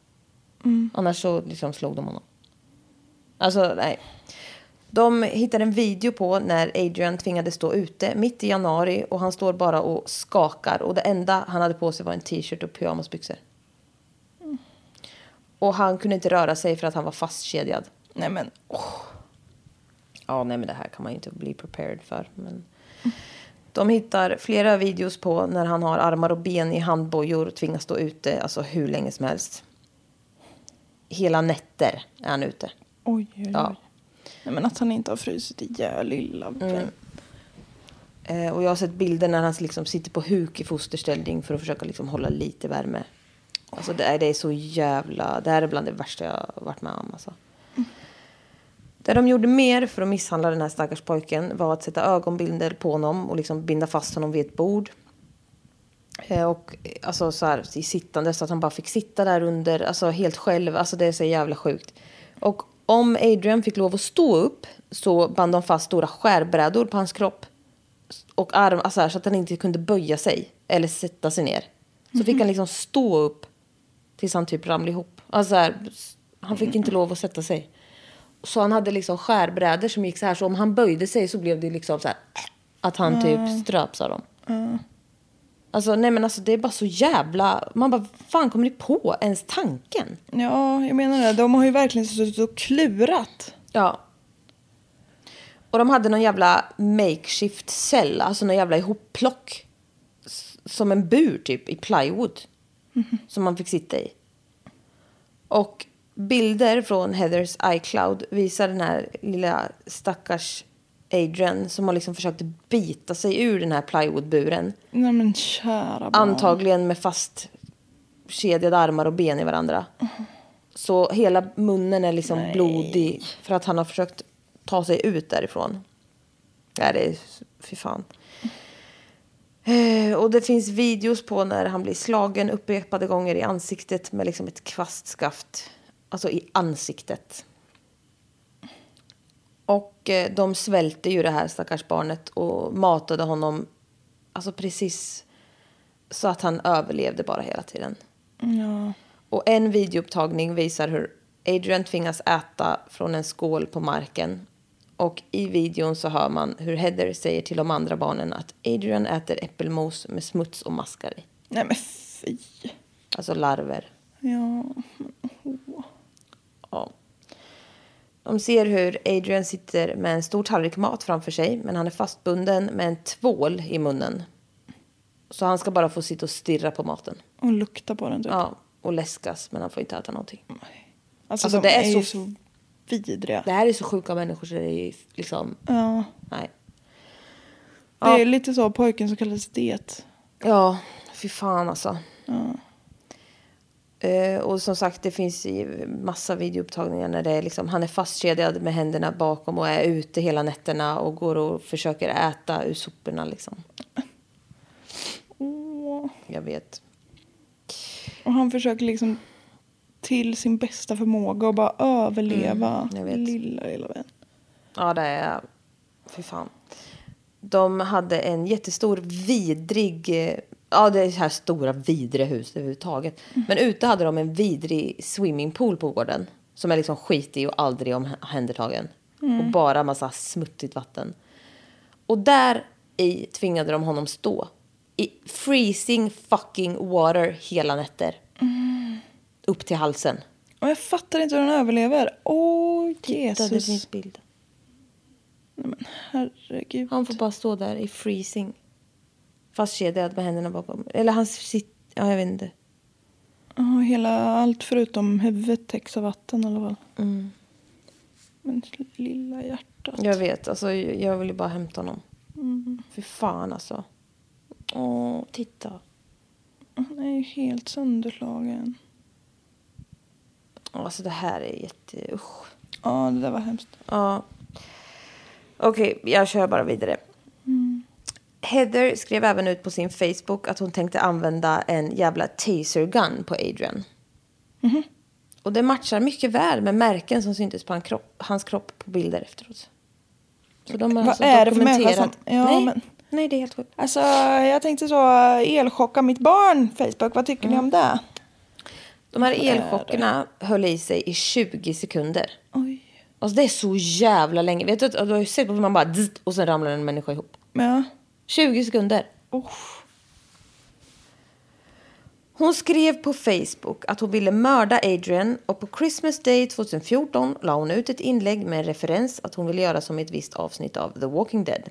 S2: Annars så liksom slog de honom. Alltså nej. De hittade en video på när Adrian tvingades stå ute mitt i januari och han står bara och skakar och det enda han hade på sig var en t-shirt och pyjamasbyxor. Och han kunde inte röra sig för att han var fastkedjad.
S3: Nej men,
S2: Ja, nej men det här kan man ju inte bli prepared för. Men... De hittar flera videos på när han har armar och ben i handbojor och tvingas stå ute alltså hur länge som helst. Hela nätter är han ute.
S3: oj, oj, oj.
S2: Ja.
S3: Nej, men att han inte har frusit ihjäl lilla vän.
S2: Eh, och jag har sett bilder när han liksom sitter på huk i fosterställning för att försöka liksom hålla lite värme. Alltså det är, det är så jävla... Det här är bland det värsta jag har varit med om. Alltså. Det de gjorde mer för att misshandla den här stackars pojken var att sätta ögonbilder på honom och liksom binda fast honom vid ett bord. Eh, och alltså så här i sittande så att han bara fick sitta där under, alltså helt själv. Alltså det är så jävla sjukt. Och om Adrian fick lov att stå upp så band de fast stora skärbrädor på hans kropp. Och arm, alltså så att han inte kunde böja sig eller sätta sig ner. Så fick han liksom stå upp tills han typ ramlade ihop. Alltså så här, han fick inte lov att sätta sig. Så han hade liksom skärbrädor som gick så här. Så om han böjde sig så blev det liksom så här. Att han typ ströps av dem. Alltså nej men alltså det är bara så jävla. Man bara fan kommer ni på ens tanken?
S3: Ja, jag menar det. De har ju verkligen suttit och klurat.
S2: Ja. Och de hade någon jävla makeshift cell. Alltså någon jävla ihopplock. Som en bur typ i plywood. Som man fick sitta i. Och bilder från Heathers iCloud visar den här lilla stackars Adrian som har liksom försökt bita sig ur den här plywoodburen.
S3: Nej men kära barn.
S2: Antagligen med fast kedjade armar och ben i varandra. Så hela munnen är liksom blodig för att han har försökt ta sig ut därifrån. Ja, det är... Fy fan. Eh, Och det finns videos på när han blir slagen upprepade gånger i ansiktet med liksom ett kvastskaft. Alltså i ansiktet. Och eh, de svälte ju det här stackars barnet och matade honom alltså precis så att han överlevde bara hela tiden.
S3: Ja.
S2: Och en videoupptagning visar hur Adrian tvingas äta från en skål på marken. Och i videon så hör man hur Heather säger till de andra barnen att Adrian äter äppelmos med smuts och maskar i.
S3: Nej men fy.
S2: Alltså larver.
S3: Ja.
S2: Ja. De ser hur Adrian sitter med en stor tallrik mat framför sig men han är fastbunden med en tvål i munnen. Så han ska bara få sitta och stirra på maten.
S3: Och lukta på den typ.
S2: Ja, och läskas men han får inte äta någonting.
S3: Alltså,
S2: Alltså,
S3: de
S2: det är
S3: är, ju
S2: så-
S3: så vidriga.
S2: Det här är så sjuka människor så det är ju liksom...
S3: Ja.
S2: Nej.
S3: Det är lite så pojken som kallas det.
S2: Ja, fy fan alltså. Eh, och som sagt, det finns ju massa videoupptagningar när det är liksom, han är fastkedjad med händerna bakom och är ute hela nätterna och går och försöker äta ur soporna liksom.
S3: Åh.
S2: Jag vet.
S3: Och han försöker liksom till sin bästa förmåga och bara överleva.
S2: Mm.
S3: Lilla, lilla vän.
S2: Ja, det är... Fy fan. De hade en jättestor vidrig... Ja, det är så här stora vidriga hus överhuvudtaget. Men ute hade de en vidrig swimmingpool på gården. Som är liksom skitig och aldrig omhändertagen. Och bara massa smuttigt vatten. Och där i tvingade de honom stå. I freezing fucking water hela nätter. upp till halsen.
S3: Och jag fattar inte hur den överlever. Åh,
S2: Där det
S3: Jesus.
S2: finns bild.
S3: Herregud.
S2: Han får bara stå där i freezing. Fastkedjad med händerna bakom. Eller han sitter... Ja, jag vet inte.
S3: Ja, hela, allt förutom huvudet täcks av vatten i alla fall.
S2: Mm.
S3: Men lilla hjärtat.
S2: Jag vet. Alltså, jag vill ju bara hämta honom.
S3: Mm.
S2: Fy fan alltså. Åh, titta.
S3: Han är ju helt sönderslagen.
S2: Alltså det här är jätte... Usch.
S3: Ja, det där var hemskt.
S2: Ja. Okej, jag kör bara vidare. Heather skrev även ut på sin Facebook att hon tänkte använda en jävla taser gun på Adrian. Och det matchar mycket väl med märken som syntes på han kropp, hans kropp på bilder efteråt. Så de har
S3: Vad
S2: alltså
S3: är det för människa som- ja,
S2: nej,
S3: men-
S2: nej, det är helt sjukt.
S3: Alltså, jag tänkte så, elchocka mitt barn, Facebook. Vad tycker ni om det?
S2: De här elchockerna höll i sig i 20 sekunder.
S3: Oj.
S2: Alltså det är så jävla länge. Vet du, du har ju sett på man bara och sen ramlar en människa ihop.
S3: Ja.
S2: 20 sekunder.
S3: Usch.
S2: Hon skrev på Facebook att hon ville mörda Adrian och på Christmas Day 2014 la hon ut ett inlägg med en referens att hon ville göra som i ett visst avsnitt av The Walking Dead.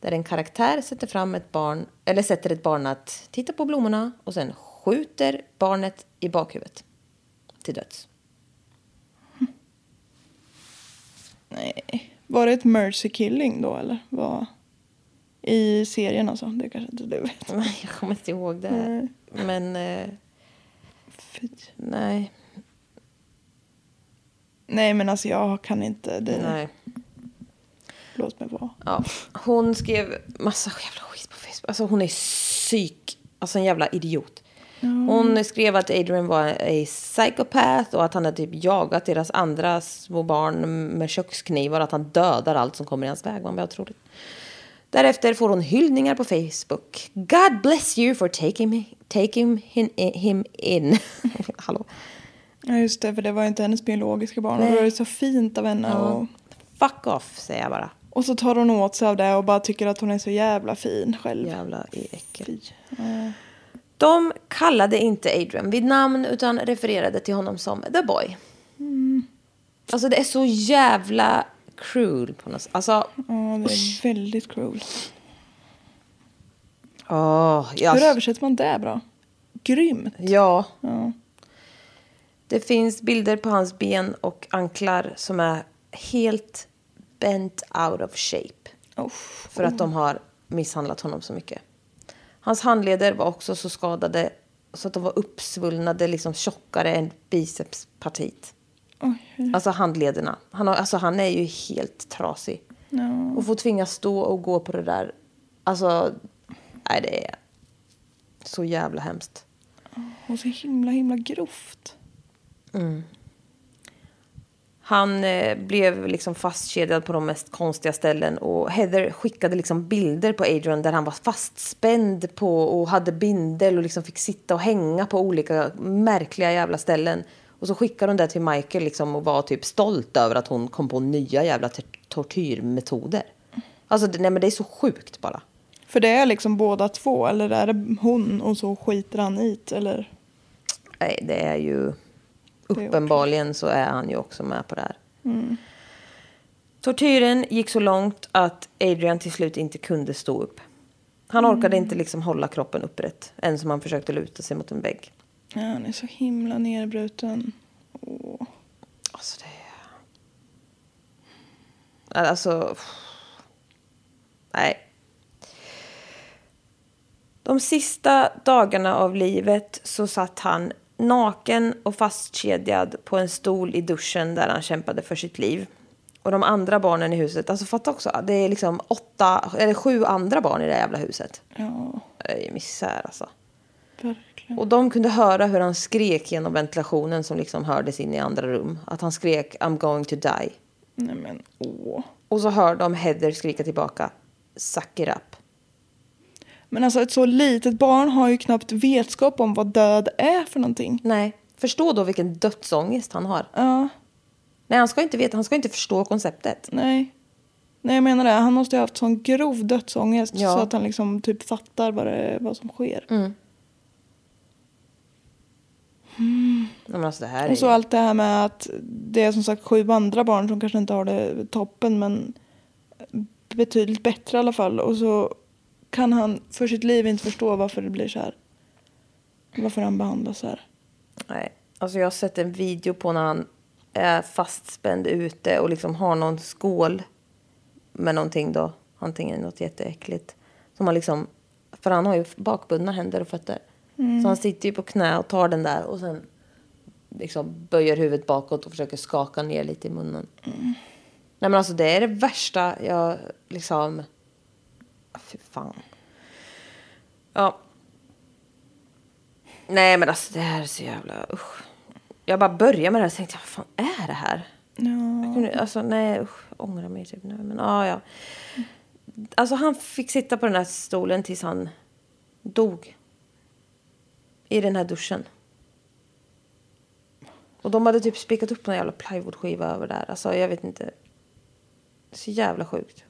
S2: Där en karaktär sätter fram ett barn, eller sätter ett barn att titta på blommorna och sen skjuter barnet i bakhuvudet. Till döds.
S3: Nej. Var det ett mercy killing då eller? Var... I serien alltså? Det kanske inte du vet.
S2: Nej, jag kommer inte ihåg det.
S3: Nej.
S2: Men eh,
S3: Fy.
S2: nej,
S3: Nej men alltså jag kan inte. Det...
S2: nej.
S3: Låt mig vara.
S2: Ja. Hon skrev massa jävla skit på Facebook. Alltså hon är psyk. Alltså en jävla idiot. Hon skrev att Adrian var en psykopat och att han hade typ jagat deras andra små barn med köksknivar och att han dödar allt som kommer i hans väg. Man blir otroligt. Därefter får hon hyllningar på Facebook. God bless you for taking, taking him, him in. Hallå.
S3: Ja just det, för det var inte hennes biologiska barn. Och
S2: Nej.
S3: det var ju så fint av henne. Och,
S2: Fuck off, säger jag bara.
S3: och så tar hon åt sig av det och bara tycker att hon är så jävla fin själv.
S2: Jävla äckel.
S3: Ja.
S2: De kallade inte Adrian vid namn utan refererade till honom som The Boy. Alltså det är så jävla cruel på något sätt. Alltså,
S3: Ja, det är väldigt cruel.
S2: åh, jag,
S3: Hur översätter man det bra? Grymt.
S2: ja.
S3: Ja.
S2: Det finns bilder på hans ben och anklar som är helt bent out of shape.
S3: Uff.
S2: För att de har misshandlat honom så mycket. Hans handleder var också så skadade så att de var uppsvullnade, liksom tjockare än bicepspartiet.
S3: Oj.
S2: Alltså handlederna. Han, har, alltså, han är ju helt trasig.
S3: Ja.
S2: Och få tvingas stå och gå på det där. Alltså, nej det är så jävla hemskt.
S3: Och så himla himla grovt.
S2: Han eh, blev liksom fastkedjad på de mest konstiga ställen och Heather skickade liksom bilder på Adrian där han var fastspänd på och hade bindel och liksom fick sitta och hänga på olika märkliga jävla ställen. Och så skickade hon det till Michael liksom och var typ stolt över att hon kom på nya jävla tor- tortyrmetoder. Alltså nej men det är så sjukt bara.
S3: För det är liksom båda två eller är det hon och så skiter han i eller?
S2: Nej, det är ju... Uppenbarligen så är han ju också med på det här. Tortyren gick så långt att Adrian till slut inte kunde stå upp. Han orkade inte liksom hålla kroppen upprätt, än som han försökte luta sig mot en vägg.
S3: Ja, han är så himla nerbruten. Åh.
S2: Alltså det... Alltså... Nej. De sista dagarna av livet så satt han naken och fastkedjad på en stol i duschen där han kämpade för sitt liv. Och de andra barnen i huset, alltså fatta också, det är liksom åtta, eller sju andra barn i det jävla huset.
S3: Ja,
S2: Det är misär alltså.
S3: verkligen.
S2: Och de kunde höra hur han skrek genom ventilationen som liksom hördes in i andra rum. Att han skrek I'm going to die.
S3: Nej men åh.
S2: Och så hör de Heather skrika tillbaka Suck it up.
S3: Men alltså ett så litet barn har ju knappt vetskap om vad död är för någonting.
S2: Nej, förstå då vilken dödsångest han har.
S3: Ja,
S2: Nej, han ska inte veta, han ska inte förstå konceptet.
S3: nej. Nej jag menar det, han måste ha haft sån grov dödsångest
S2: Ja.
S3: så att han liksom typ fattar vad, det, vad som sker.
S2: Men alltså det här är
S3: Och så
S2: ju-
S3: allt det här med att det är som sagt sju andra barn som kanske inte har det toppen men betydligt bättre i alla fall. Och så kan han för sitt liv inte förstå varför det blir så här. Varför han behandlas så här.
S2: Nej, alltså jag har sett en video på när han är fastspänd ute och liksom har någon skål med någonting då. Antingen något jätteäckligt. Som han liksom, för han har ju bakbundna händer och fötter. Så han sitter ju på knä och tar den där och sen liksom böjer huvudet bakåt och försöker skaka ner lite i munnen. Nej men alltså det är det värsta jag liksom... Fy fan. Ja. Nej men alltså det här är så jävla usch. Jag bara började med det här och tänkte vad fan är det här?
S3: Ja.
S2: Jag kunde, alltså nej usch, ångrar mig typ nu. Men ja, ja. Alltså han fick sitta på den här stolen tills han dog. I den här duschen. Och de hade typ spikat upp någon jävla plywoodskiva över där. Alltså jag vet inte. Så jävla sjukt.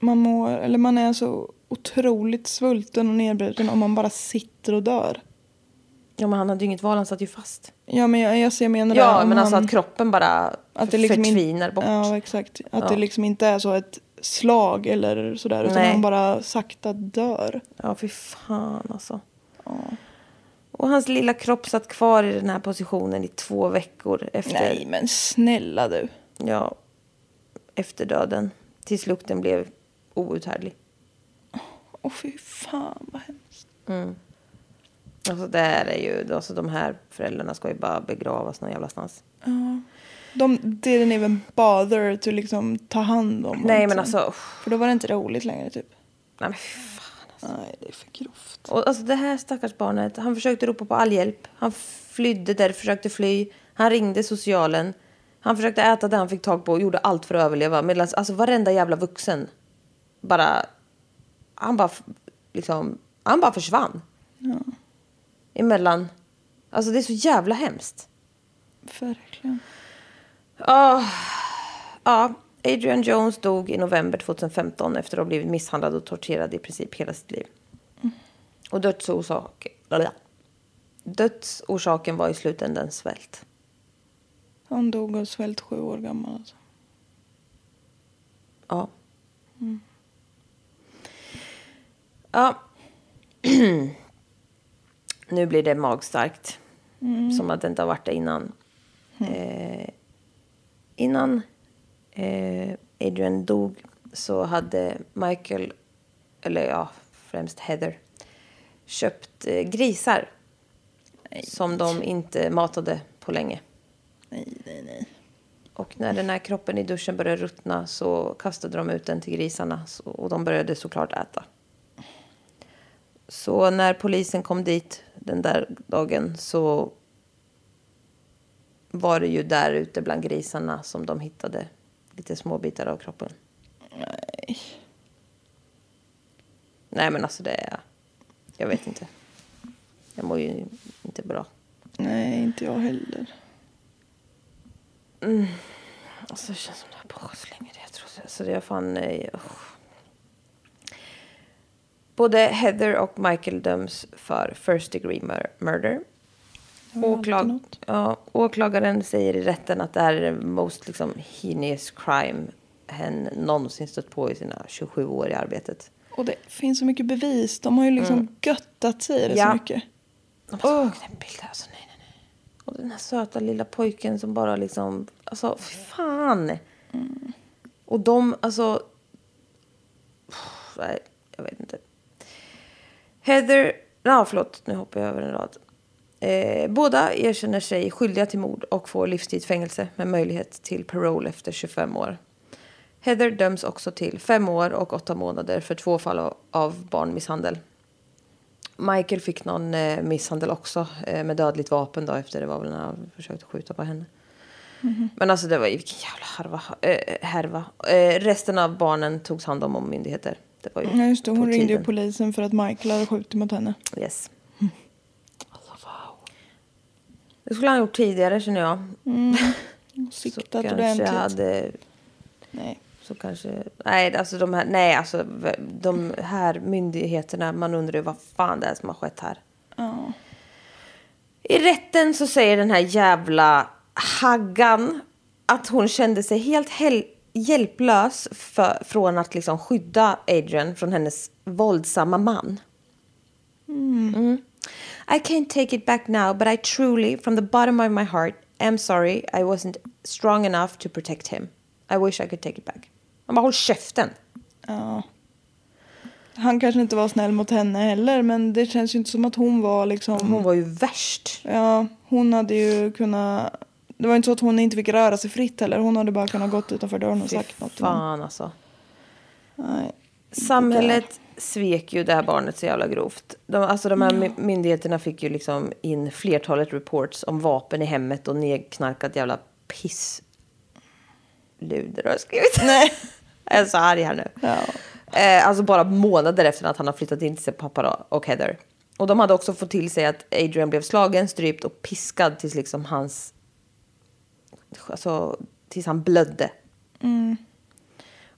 S3: Man, mår, eller man är så otroligt svulten och nedbruten om man bara sitter och dör.
S2: Ja men han hade ju inget val, han satt ju fast.
S3: Ja men jag, jag, ser- jag menar det.
S2: Ja men alltså
S3: han-
S2: att kroppen bara
S3: att det liksom in-
S2: förtvinar bort.
S3: Ja exakt. Att
S2: Ja.
S3: det liksom inte är så ett slag eller sådär. Utan
S2: Nej.
S3: han bara sakta dör.
S2: Ja, fy fan alltså. Och hans lilla kropp satt kvar i den här positionen i två veckor efter,
S3: Nej men snälla du.
S2: ja, efter döden. Tills lukten blev outhärdlig.
S3: Åh fy fan vad hemskt.
S2: Alltså det här är ju, alltså de här föräldrarna ska ju bara begravas någon jävla stans.
S3: De didn't even bother to liksom ta hand om
S2: Nej men alltså.
S3: För då var det inte roligt längre typ.
S2: nej men.
S3: Nej det är för grovt.
S2: Och alltså det här stackars barnet, han försökte ropa på all hjälp. Han flydde där, försökte fly. Han ringde socialen. Han försökte äta det han fick tag på och gjorde allt för att överleva. Medan alltså varenda jävla vuxen bara... Han bara liksom... Han bara försvann. Emellan... Alltså det är så jävla hemskt.
S3: Verkligen.
S2: Ja, ja, Adrian Jones dog i november 2015 efter att ha blivit misshandlad och torterad i princip hela sitt liv. Och dödsorsak, dödsorsaken var i slutändan svält.
S3: Han dog av svält sju år gammal alltså.
S2: Ja. Ja. nu blir det magstarkt. Som att det inte har varit det innan. Eh, innan Adrian dog så hade Michael, eller ja, främst Heather, köpt eh, grisar. Som de inte matade på länge.
S3: Nej, nej, nej.
S2: Och när den här kroppen i duschen började ruttna så kastade de ut den till grisarna och de började såklart äta. Så när polisen kom dit den där dagen så var det ju där ute bland grisarna som de hittade lite små bitar av kroppen.
S3: Nej.
S2: Nej men alltså det är... Jag vet inte. Jag mår ju inte bra.
S3: Nej, inte jag heller.
S2: Alltså det känns som det har pågått så länge. Jag tror, så det är fan... eh, usch. Både Heather och Michael döms för first degree mur- murder. Åklag ja, åklagaren säger i rätten att det här är the most liksom, heinous crime hen någonsin stött på i sina 27 år i arbetet.
S3: Och det finns så mycket bevis. De har ju liksom göttat sig i det
S2: Ja.
S3: så mycket.
S2: De har bild här. Alltså, nej, nej, nej. Och den här söta lilla pojken som bara liksom... Alltså, fy fan! Och de, alltså... Nej, jag vet inte. Heather... Ja, förlåt. Nu hoppar jag över en rad. Eh, båda erkänner sig skyldiga till mord och får livstidsfängelse med möjlighet till parole efter 25 år. Heather döms också till fem år och åtta månader för två fall av- barnmisshandel. Michael fick någon eh, misshandel också eh, med dödligt vapen då efter det var väl när han försökte skjuta på henne. Men alltså det var ju vilken jävla harva, eh, härva. Eh, resten av barnen togs hand om av myndigheter. Det var ju
S3: Ja, just det. Hon ringde
S2: tiden.
S3: polisen för att Michael hade skjutit mot henne.
S2: Yes. Alltså, wow. Det skulle han gjort tidigare känner jag. Så
S3: siktat
S2: kanske
S3: ordentligt.
S2: hade
S3: Nej.
S2: så kanske... Nej, alltså de här, nej, alltså de här myndigheterna, man undrar ju vad fan det är som har skett här.
S3: Ja.
S2: I rätten så säger den här jävla Haggan att hon kände sig helt hel- hjälplös för, från att liksom skydda Adrian från hennes våldsamma man. Mm. I can't take it back now but I truly from the bottom of my heart am sorry I wasn't strong enough to protect him. I wish I could take it back. Man bara håll käften.
S3: Ja. Han kanske inte var snäll mot henne heller men det känns ju inte som att hon var liksom.
S2: Hon var ju värst.
S3: Ja, hon hade ju kunnat. Det var inte så att hon inte fick röra sig fritt heller. Hon hade bara kunnat gått utanför dörren och
S2: Fy
S3: sagt något.
S2: fan alltså.
S3: Nej.
S2: Samhället svek ju det här barnet så jävla grovt. De, alltså de här my- myndigheterna fick ju liksom in flertalet reports om vapen i hemmet och nedknarkat jävla piss. Luder har jag skrivit.
S3: Nej.
S2: jag är så arg här nu.
S3: Ja.
S2: Eh, alltså bara månader efter att han har flyttat in till sig pappa och Heather. Och de hade också fått till sig att Adrian blev slagen, strypt och piskad tills liksom hans... Alltså tills han blödde.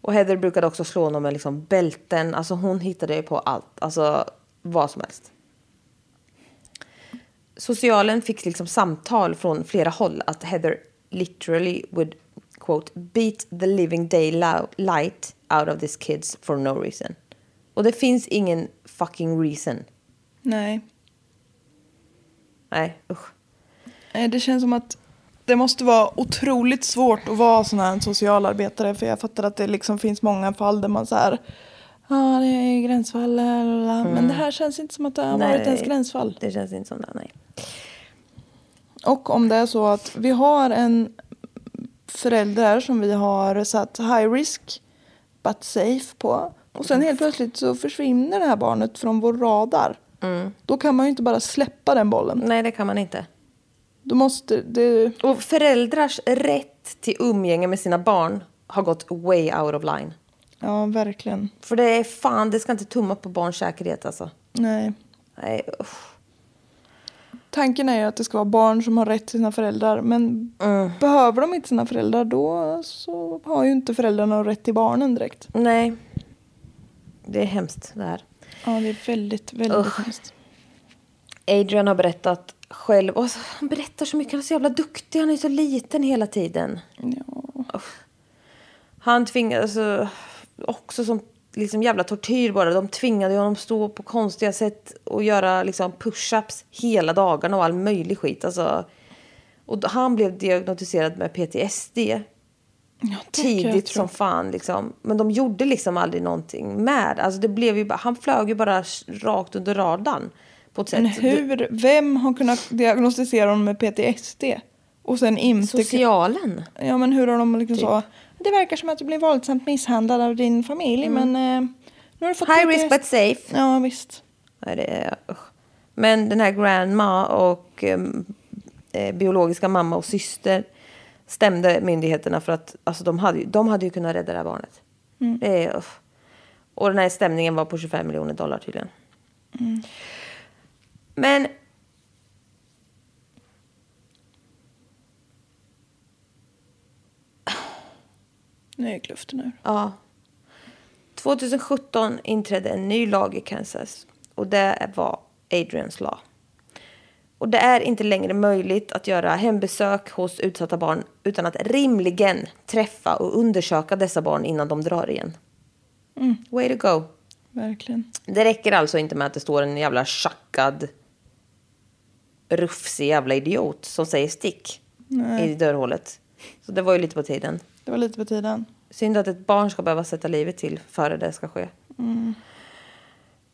S2: Och Heather brukade också slå honom med liksom bälten. Alltså hon hittade ju på allt. Alltså vad som helst. Socialen fick liksom samtal från flera håll att Heather literally would quote beat the living day light out of these kids for no reason. Och det finns ingen fucking reason.
S3: Nej.
S2: Nej, usch.
S3: Nej, Det känns som att det måste vara otroligt svårt att vara sån här socialarbetare. För jag fattar att det liksom finns många fall där man så här. Ja, det är gränsfall. lalala." Men det här känns inte som att det har varit ens gränsfall.
S2: Det känns inte som det, nej.
S3: Och om det är så att vi har en förälder som vi har satt high risk but safe på. Och sen helt plötsligt så försvinner det här barnet från vår radar. Då kan man ju inte bara släppa den bollen.
S2: Nej, det kan man inte.
S3: Då måste det...
S2: Och föräldrars rätt till umgänge med sina barn har gått way out of line.
S3: Ja, verkligen.
S2: För det är fan, det ska inte tumma på barns säkerhet alltså.
S3: Nej.
S2: Nej, usch.
S3: Tanken är ju att det ska vara barn som har rätt till sina föräldrar. Men behöver de inte sina föräldrar då så har ju inte föräldrarna rätt till barnen direkt.
S2: Nej. Det är hemskt det här.
S3: Ja, det är väldigt, väldigt
S2: Usch.
S3: hemskt.
S2: Adrian har berättat själv. Och så, han berättar så mycket. Han är så jävla duktig. Han är så liten hela tiden.
S3: Ja.
S2: Han tvingades alltså, också som liksom jävla tortyr bara. De tvingade honom stå på konstiga sätt och göra liksom push-ups hela dagarna och all möjlig skit. Alltså, och han blev diagnostiserad med PTSD
S3: Ja,
S2: tidigt som fan. Liksom. Men de gjorde liksom aldrig någonting med. Alltså, det blev ju bara, han flög ju bara rakt under radarn. På ett sätt.
S3: Men hur, vem har kunnat diagnostisera honom med PTSD? Och sen inte...
S2: Socialen.
S3: Ja, men hur har de liksom
S2: Typ.
S3: så... Det verkar som att du blir våldsamt misshandlad av din familj, men... Eh, nu har du fått
S2: Mm. High
S3: PTSD.
S2: risk but safe.
S3: Ja, visst.
S2: Nej, det är, usch. Men den här grandma och em, eh, biologiska mamma och syster stämde myndigheterna för att alltså, de, hade, de hade ju kunnat rädda det här barnet. Det är, usch. Och den här stämningen var på 25 miljoner dollar tydligen. Men
S3: Nu gick luften ur.
S2: Ja. 2017 inträdde en ny lag i Kansas och det var Adrians lag. Och det är inte längre möjligt att göra hembesök hos utsatta barn utan att rimligen träffa och undersöka dessa barn innan de drar igen. Way to go.
S3: Verkligen.
S2: Det räcker alltså inte med att det står en jävla tjackad rufsig jävla idiot som säger stick i dörrhålet. Så det var ju lite på tiden.
S3: Det var lite på tiden.
S2: Synd att ett barn ska behöva sätta livet till före det ska ske.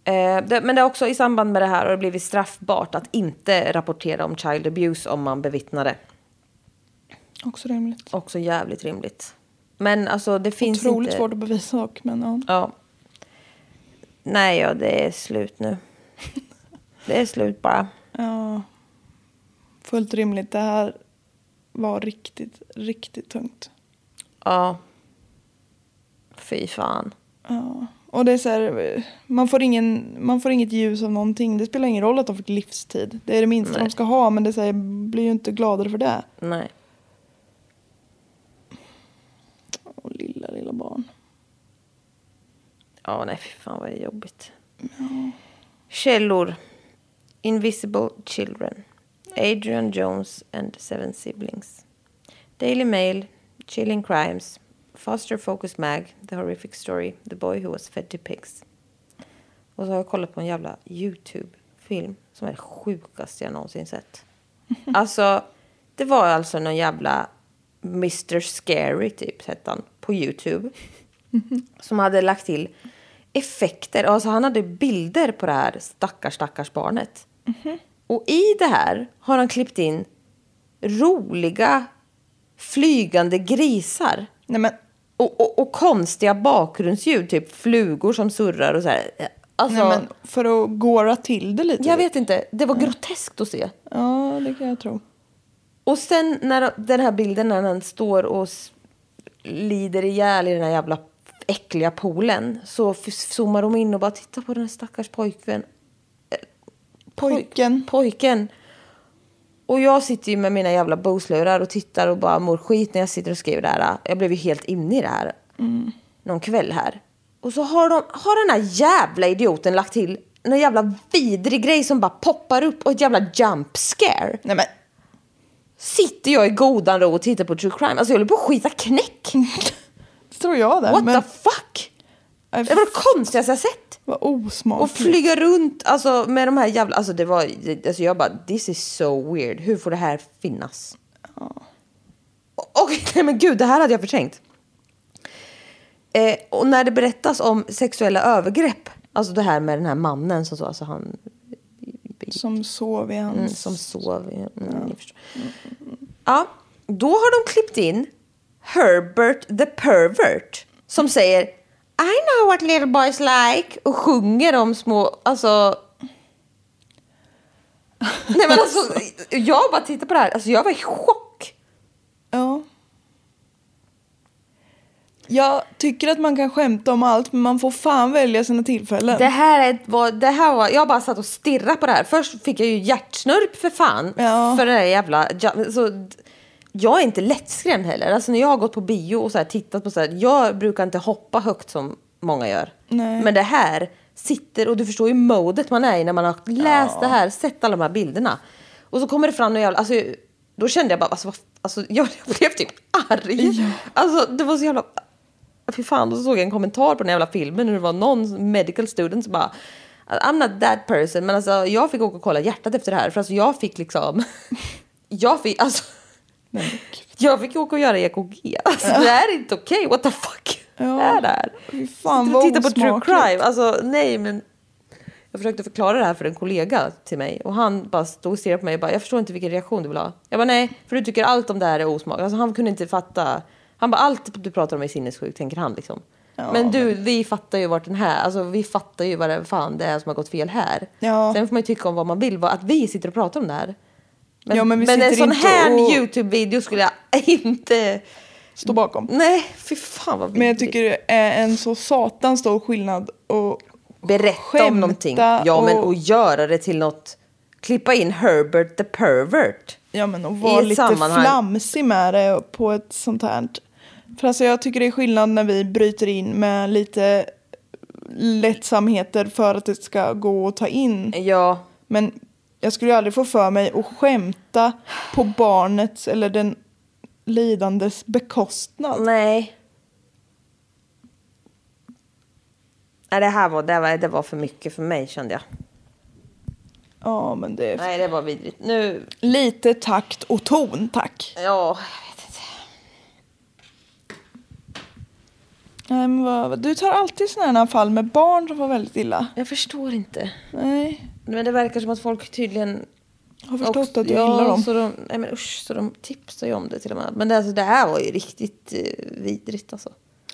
S2: Eh, det, men det är också i samband med det här har det blivit straffbart att inte rapportera om child abuse om man bevittnar det.
S3: Också rimligt.
S2: Också jävligt rimligt. Men alltså det finns
S3: Otroligt
S2: inte...
S3: svårt att bevisa dock, men ja.
S2: Ja. Nej, ja, det är slut nu. det är slut bara.
S3: ja. Fullt rimligt. Det här var riktigt, riktigt tungt.
S2: Ja. Fy fan.
S3: Ja. Och det är så här, man får, ingen, man får inget ljus av någonting. Det spelar ingen roll att de fick livstid. Det är det minsta
S2: Nej.
S3: de ska ha, men det så här, jag blir ju inte gladare för det.
S2: Nej.
S3: Och lilla, lilla barn.
S2: Ja, nej, fy fan vad det är jobbigt. Källor. Invisible Children. Adrian Jones and Seven Siblings. Daily Mail, Chilling Crimes, Foster Focus Mag, The Horrific Story, The Boy Who Was Fed to Pigs. Och så har jag kollat på en jävla YouTube-film som är det sjukaste jag någonsin sett. Alltså, det var alltså någon jävla Mr Scary typ, hette han, på YouTube. Som hade lagt till effekter. Alltså han hade bilder på det här stackars, stackars barnet. Och i det här har han klippt in roliga flygande grisar.
S3: Nej men,
S2: Och, och, och konstiga bakgrundsljud, typ flugor som surrar och så här. Alltså,
S3: nej men för att gåra till det lite.
S2: jag vet inte, det var groteskt att se.
S3: Ja, det kan jag tro.
S2: Och sen när den här bilden när han står och lider ihjäl i den här jävla äckliga poolen så zoomar de in och bara tittar på den här stackars pojkvän. Poj-
S3: Pojken.
S2: Pojken. Och jag sitter ju med mina jävla Bose-lurar och tittar och bara mår skit när jag sitter och skriver det här. Jag blev ju helt inne i det här. Någon kväll här. Och så har, de, har den här jävla idioten lagt till en jävla vidrig grej som bara poppar upp och ett jävla jump scare
S3: Nej men,
S2: sitter jag i godan ro och tittar på true crime. Alltså jag håller på att skita knäck.
S3: det tror jag där.
S2: What
S3: men,
S2: the fuck? Det var det konstigaste jag sett.
S3: Vad osmakligt.
S2: Och flyga runt alltså, med de här jävla... Alltså det var... Alltså jag bara, this is so weird. Hur får det här finnas? Och, och nej men gud, det här hade jag förträngt. Eh, och när det berättas om sexuella övergrepp, alltså det här med den här mannen som så, alltså han
S3: Som sov i hans...
S2: Mm, som sov. i- Mm, förstår. Ja, då har de klippt in Herbert the pervert som säger I know what little boys like och sjunger om små, alltså Nej men alltså, jag bara tittar på det här, alltså jag var i chock.
S3: Ja. Jag tycker att man kan skämta om allt men man får fan välja sina tillfällen.
S2: Det här, är, var, det här var, jag bara satt och stirrade på det här. Först fick jag ju hjärtsnörp för fan.
S3: Ja.
S2: För det där jävla... Så, jag är inte lättskrämd heller. Alltså när jag har gått på bio och så här, tittat på så här, jag brukar inte hoppa högt som många gör.
S3: Nej.
S2: Men det här sitter, och du förstår ju modet man är i när man har läst det här, sett alla de här bilderna. Och så kommer det fram någon jävla, alltså, då kände jag bara, alltså, alltså jag blev typ arg. Alltså det var så jävla, fy fan, då såg jag en kommentar på den jävla filmen hur det var någon medical student som bara I'm not that person, men alltså jag fick åka och kolla hjärtat efter det här för alltså jag fick liksom, jag fick, alltså jag fick åka och göra EKG. Alltså det här är inte okej, what the fuck
S3: Ja.
S2: är det här?
S3: Fan, vad
S2: tittar på true crime, alltså nej men jag försökte förklara det här för en kollega till mig och han bara stod och stirrade på mig och bara, jag förstår inte vilken reaktion du vill ha. Jag bara, nej, för du tycker allt om det här är osmakligt. Alltså han kunde inte fatta. Han bara, allt du pratar om är sinnessjukt, tänker han liksom. men du, vi fattar ju vart den här, alltså vi fattar ju vad det fan det är som har gått fel här.
S3: Ja.
S2: Sen får man ju tycka om vad man vill, att vi sitter och pratar om det här. Men,
S3: Ja, men vi
S2: en sån här
S3: och-
S2: YouTube-video skulle jag inte...
S3: Stå bakom.
S2: Nej, fy fan vad
S3: Men jag
S2: vidrigt.
S3: tycker det är en så satans stor skillnad och
S2: Berätta om någonting. Ja, men
S3: och-
S2: och göra det till något... Klippa in Herbert the pervert.
S3: Ja men och vara lite
S2: sammanhang.
S3: flamsig med det på ett sånt här. För alltså jag tycker det är skillnad när vi bryter in med lite lättsamheter för att det ska gå att ta in.
S2: Ja,
S3: Men jag skulle ju aldrig få för mig att skämta på barnets eller den lidandes bekostnad.
S2: nej. Nej, det här var, det var, det var för mycket för mig kände jag.
S3: Ja men det är
S2: Nej, det var vidrigt. Nu...
S3: lite takt och ton tack.
S2: Ja, jag vet inte.
S3: Nej, men vad, du tar alltid sådana här fall med barn som får väldigt illa.
S2: Jag förstår inte.
S3: Nej,
S2: Men det verkar som att folk tydligen...
S3: har förstått
S2: också-
S3: att du
S2: ja,
S3: gillar dem.
S2: Så de, nej men usch, så de tipsar ju om det till och med. Men det, alltså, det här var ju riktigt eh, vidrigt alltså.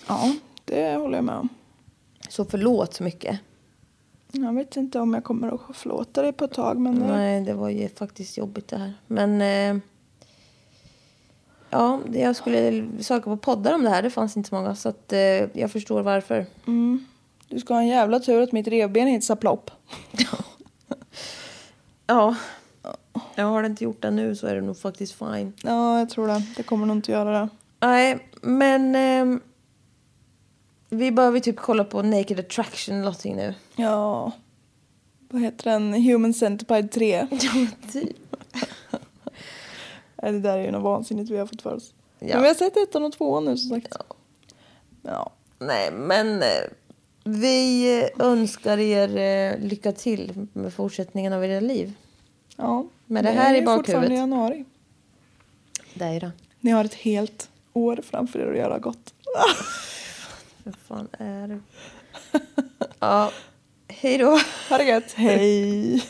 S3: Ja, det håller jag med om.
S2: Så förlåt så mycket.
S3: Jag vet inte om jag kommer att förlåta dig på ett tag men det-
S2: Nej, det var ju faktiskt jobbigt det här. Men... Eh, ja, jag skulle söka på poddar om det här. Det fanns inte så många. Så att, eh, jag förstår varför.
S3: du ska ha en jävla tur att mitt revben inte sa plopp.
S2: Ja. Jag har inte gjort det nu så är det nog faktiskt fine.
S3: Ja, jag tror det. Det kommer nog inte göra det.
S2: Nej, men... ehm, vi behöver typ kolla på Naked Attraction eller någonting nu.
S3: Ja. Vad heter den? Human Centipede 3.
S2: Ja, typ.
S3: Nej, det där är ju något vansinnigt vi har fått för oss.
S2: Ja.
S3: Men vi har sett ettan och tvåan nu som sagt. Ja.
S2: Nej, men eh, vi önskar er eh, lycka till med fortsättningen av era liv.
S3: ja.
S2: Men det här
S3: är
S2: i
S3: fortfarande
S2: bakhuvudet.
S3: januari.
S2: Det är det.
S3: Ni har ett helt år framför er att göra gott.
S2: Vad fan är det? Ja, hej då.
S3: Ha det gött. Hej.